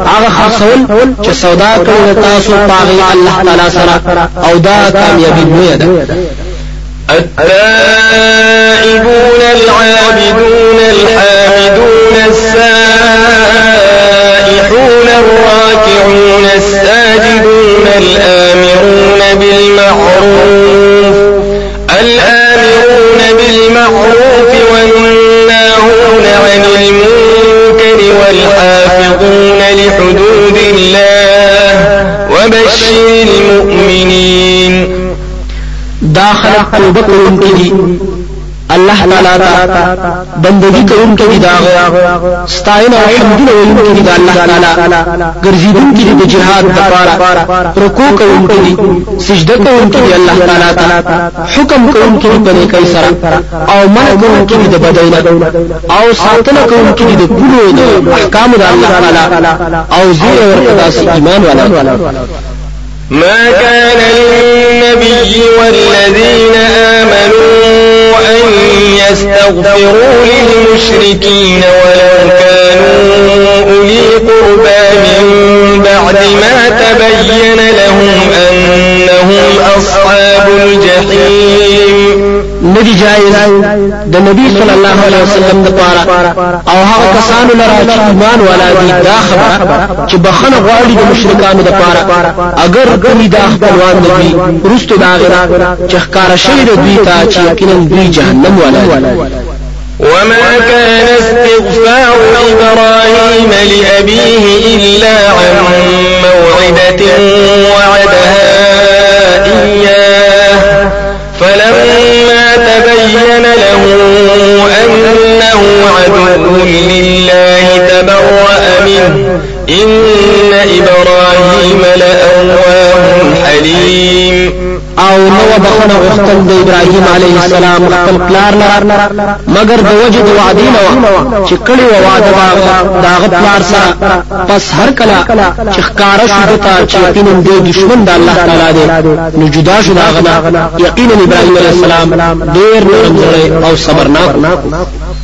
هغه خرڅول چې سودا کوي تاسو پاغي الله تعالی سره أو دا کامیابی نه ده. التائبون العابدون الحامدون السائحون الراكعون الساجدون الآمرون بالمعروف الآمرون بالمعروف والناهون المنكر والحافظون لحدود الله وبشر المؤمنين. داخل کوونکي الله تعالی ته بندگی کوونکي دا ستاینه او حمدونه ویونکي دا الله تعالی. ګرځیدونکي د جهاد لپاره رکوع کوونکي سجده کوونکي الله تعالی ته. حکم کوونکي په نیکۍ سره او منع کوونکي د بدینه او ساتنه کوونکي د ګلو د احکام د الله تعالی. او زیر ورته ایمان والا ما كان للنبي والذين آمنوا أن يستغفروا للمشركين ولو كانوا أولي قربى من بعد ما تبين لهم أنهم أصحاب الجحيم. ندی جایز د نبی صلی الله علیه وسلم د پاره. او هغه کسانو لره چې ایمان والا دي دا خبره چې بخنه غواړي د مشرکانو د پاره. اگر کوي دا خپلوان دي رستو دا غره چې ښکارا شوی دوی ته چې یقینا دوی جهنم والا وما كان استغفار إبراهيم لأبيه إلا عن موعدة وعدها إياه فلما تبين له أنه عدو لله تبرأ منه. إن إبراهيم لأواه حليم. و بخنه غختل د ابراهيم عليه السلام خپل پلار لار مگر د وجد وعدی نو چې کړي و وعده داغه پلار سره. پس هر کلا چې ښکار شو دتا چې یقینا د دشمن د الله تعالی دی. نو جدا شو داغه یقینا ابراهيم عليه السلام ډیر نرم او صبرناک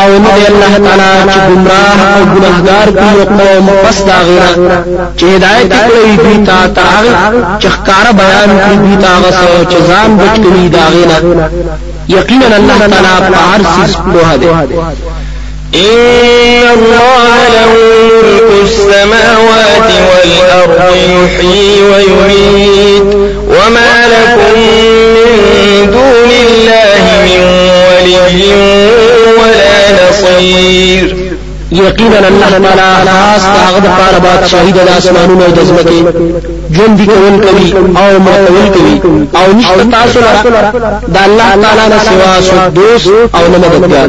أو نه دی الله تعالی چې گمراه أو ګناهګار کړي قوم پس دا غیره چې هدایت کړی دوی ته تر چې ښکارا بیان کړی ته هغه څه چې ځان بچ کړي دا غیره یقینا الله تعالی په هر څه په دی إن الله له ملك السماوات والأرض يحيي ويميت وما لكم من دون الله من ولي ولا نصير. یقینا الله تعالی خاص هغه د پاره بادشاہي د اسمانونو أو د ځمکې ژوند دي کول کوي أو مړول کوي أو نشته تاسو لپاره د الله تعالی نه سوا دوست أو نه مددگار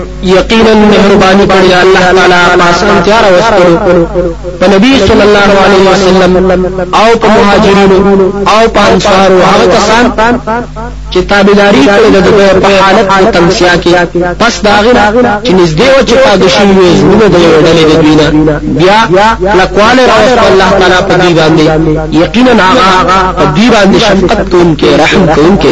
یقینا مهرباني کړی الله تعالی پاسان تیار وستلو په نبی صلی الله علیه وسلم او په مهاجرینو او په انصارو هغه کسان چې تابعداري کړې د په حالت د تمسیا کې پس داغه چې نږدې و چې پاګ شي وي زموږ د یو ډلې د دوینا. بیا لکواله راوست الله تعالی په دې باندې یقینا هغه په دې باندې شفقت کوونکې رحم کوونکې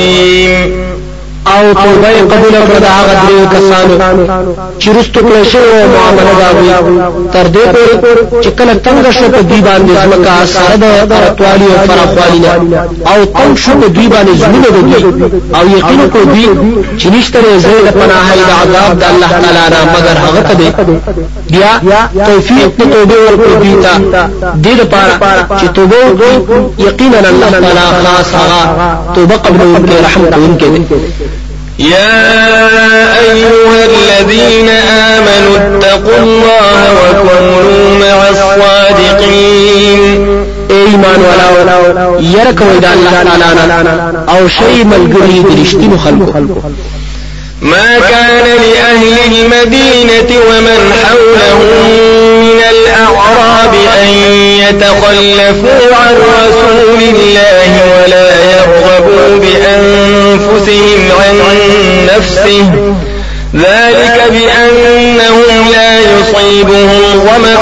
الرحيم او توبه قبول کړه هغه دریو کسانو چې رستو کړه شو معاملې داوي تر دې پورې چې کله څنګه شو په دی باندې ځمکه سره د ارتوالي او فراخوالي نه. او تنگ شو په دی باندې زمینه دوی. او یقین کو دی چې نشته زید پناه د عذاب د الله تعالی نه مگر هغه ته دی بیا توفیق ته توبه ورکړي دی ته. دې لپاره چې توبه یقینا الله تعالی خاص هغه توبه قبول کوي رحم کوي يا أيها الذين آمنوا اتقوا الله وكونوا مع الصادقين. ایمان والا يرك ويدا الله تعالى أو شيء ملګری درشتي خلقو. ما كان لأهل المدينة ومن حولهم من الأعراب أن يتخلفوا عن رسول الله ولا يرغبوا بأنفسهم عن نفسه. ذلك بأنهم لا يصيبهم ظمأ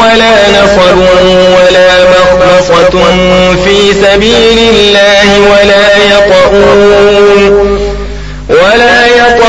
ولا نصر ولا مخلصة في سبيل الله ولا يطؤون.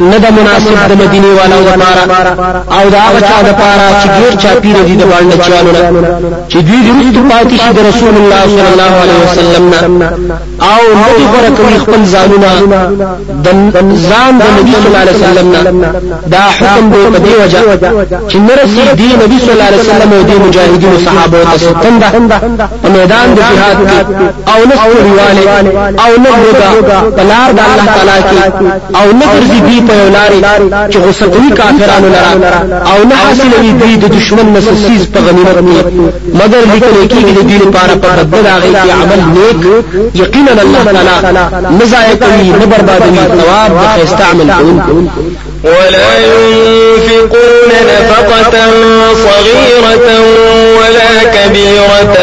نه د مناسب د مدینه والو لپاره او دا هغه چا لپاره چې ډیر چا پیر دي د باندې چالو چې دوی د پاتې شي د رسول الله صلی الله علیه وسلم نه. او نه غره کوي خپل ځانونه د ځان د نبی صلی الله علیه وسلم نه. دا حکم دی په دی وجه چې مرسي دی نبی صلی الله علیه وسلم او دی مجاهدین صحابه او ستنده په میدان د جهاد کې او نه او نه په لار د الله تعالی کې او نه ګرځي په یو لارې چې کوي کافرانو لرا أو نه حاصلوي دوی د دشمن مسسیز په غنیمت کې مگر لیکل کېږي د دې لپاره په بدل هغه کې عمل نیک یقینا الله تعالی نزای کوي نه بربادوي ثواب د خیسته عمل کوونکو ولا ينفقون نفقة صغيرة ولا كبيرة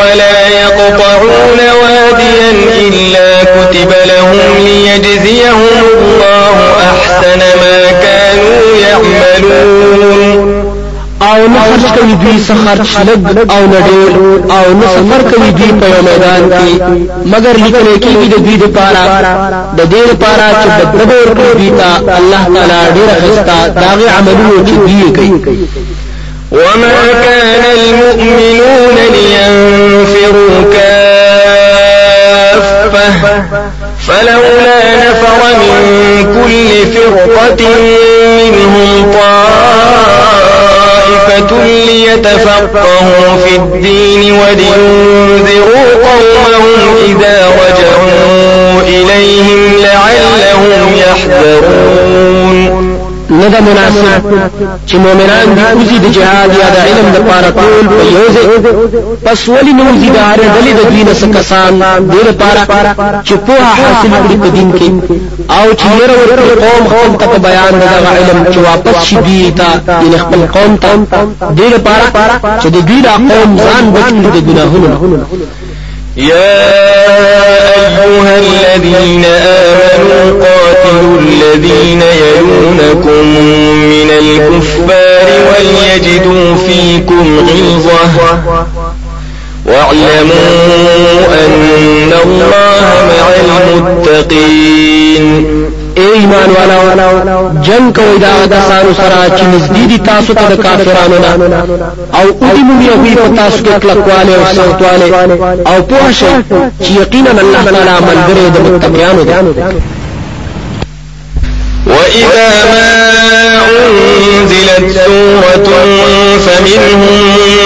ولا يقطعون واديا إلا كتب أو نه خرج کوي دوی څه خرج لګ أو نه ډېر أو نه سفر کوي دوی په یو میدان کې مگر لیکل کېږي د دوی لپاره د دې لپاره چې بدله ورکړي دوی ته الله تعالی ډېر خستا داغه عملونه چې دوی کوي وما كان المؤمنون لينفروا كافة فلولا نفر من كل فرقة منهم طائفة ليتفقهوا في الدين ولينذروا قومهم إذا رجعوا إليهم لعلهم يحذرون. نه د مناسب چې مؤمنان دي اوزي د جهاد یا د علم د پاره ټول په یو ځای پس ولې نو زی د هر ډلې د دین څخه کسان د لپاره چې په حاصل کړي په دین کې او چې یره ورته قوم قوم ته بیان د علم چې واپس شي دی ته د خپل قوم ته د لپاره چې د دې قوم ځان بچي د ګناهونو يا أيها الذين آمنوا قاتلوا الذين يلونكم من الكفار وليجدوا فيكم غلظة. واعلموا أن الله مع المتقين. اے ایمان والا جنگ کوي دا کسانو سره چې نږدې دي تاسو ته د کافرانو نه أو اودي مو یو په تاسو کې کلکواله أو سختواله أو په شي چې یقینا الله تعالی ملګری د متقینانو دی وإذا ما أنزلت سورة فمنهم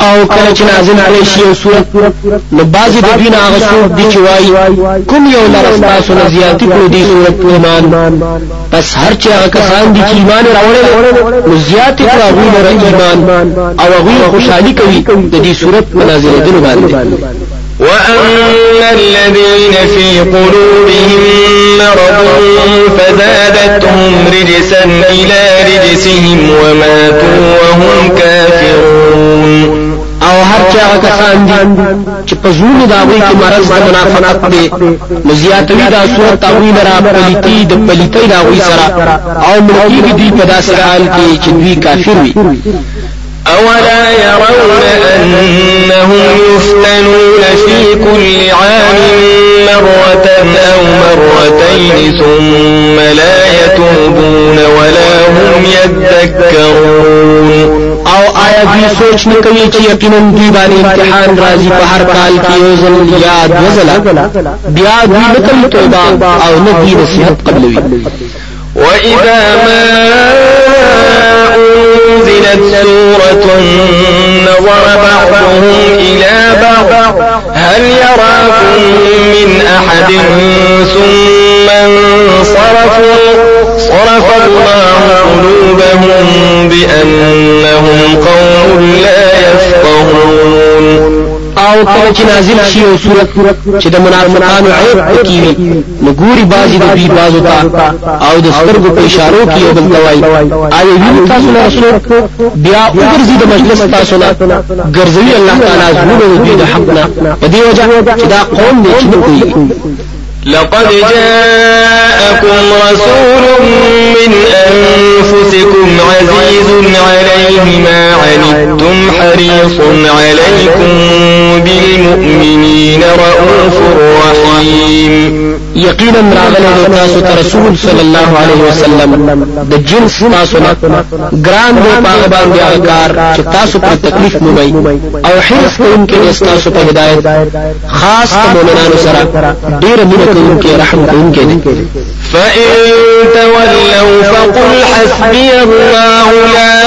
آو کله چې نازل علی شي أو سورت نو بعضی د دین هغه سورت دی چې وای کوم یو لرستا سو زیاتی کړو دی سورت ایمان. پس هر چې هغه کسان دي چې ایمان راوړل نو زیاتی کړو هغه ایمان أو هغه خوشحالي کوي د دې سورت منازل دي باندې. وأما الذين في قلوبهم مرض فزادتهم رجسا إلى رجسهم وماتوا وهم كافرون. أو هر چا کسان دي چې په زړونو دا وایي چې مرز د منافقت دی مزیاتوي دا صورت أو لرا پلیتی د پلیتی دا وایي سره أو ملکی دي په داسې حال کې چې دوی کافر وي أولا يرون أنهم يفتنون في كل عام مرة أو مرتين ثم لا يتوبون ولا هم يذكرون. أو آیا دوی سوچ نه کوي چې یقینا دوی باندې امتحان راځي په هر کال کې یو ځل یاد وزلا. بیا دوی نه کوي توبة أو نه دوی نصیحت قبلوي. وإذا ما أنزلت سورة نظر بعضهم إلى بعض هل يراكم من أحد ثم انصرفوا؟ صرف الله قلوبهم بأنهم قوم لا يفقهون. او کله چې نازل شي او صورت چې د منافقانو عیب پکې وي نو ګوري بازي د دوی بازو ته او د سترګو په اشارو کې یو بل توای آیا ویني تاسو له رسول؟ بیا وګرځي د مجلس تاسو نه. ګرځوي الله تعالی زموږ د دوی د حق نه. په دې وجه چې دا قوم دې چې کوي لقد جاءكم رسول من أنفسكم عزيز عليه ما عنتم حريص عليكم بالمؤمنين رؤوف رحيم. یقینا راغله تاسو ته رسول صلی الله علیه وسلم. د جنس تاسو نه ګران دی پاغه باندې اکار چې تاسو پر تکلیف مومي أو حرص کوونکې تاسو په هدایت خاص مؤمنانو سره ډیر مینه کوونکې رحم دي فإن تولوا فقل حسبي الله لا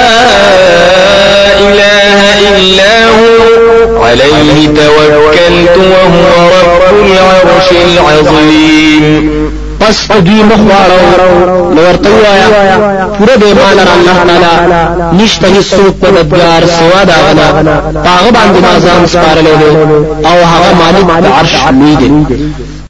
إله إلا هو. عليه توكلت وهو رب العرش العظيم. پس دوی مخواړو نو ورته وایا پوره به مال الله تعالی نشته هیڅوک مددگار سوا دا غنا پاغه باندې ما ځان سپارلې آو هغه مالک عرش لوی دی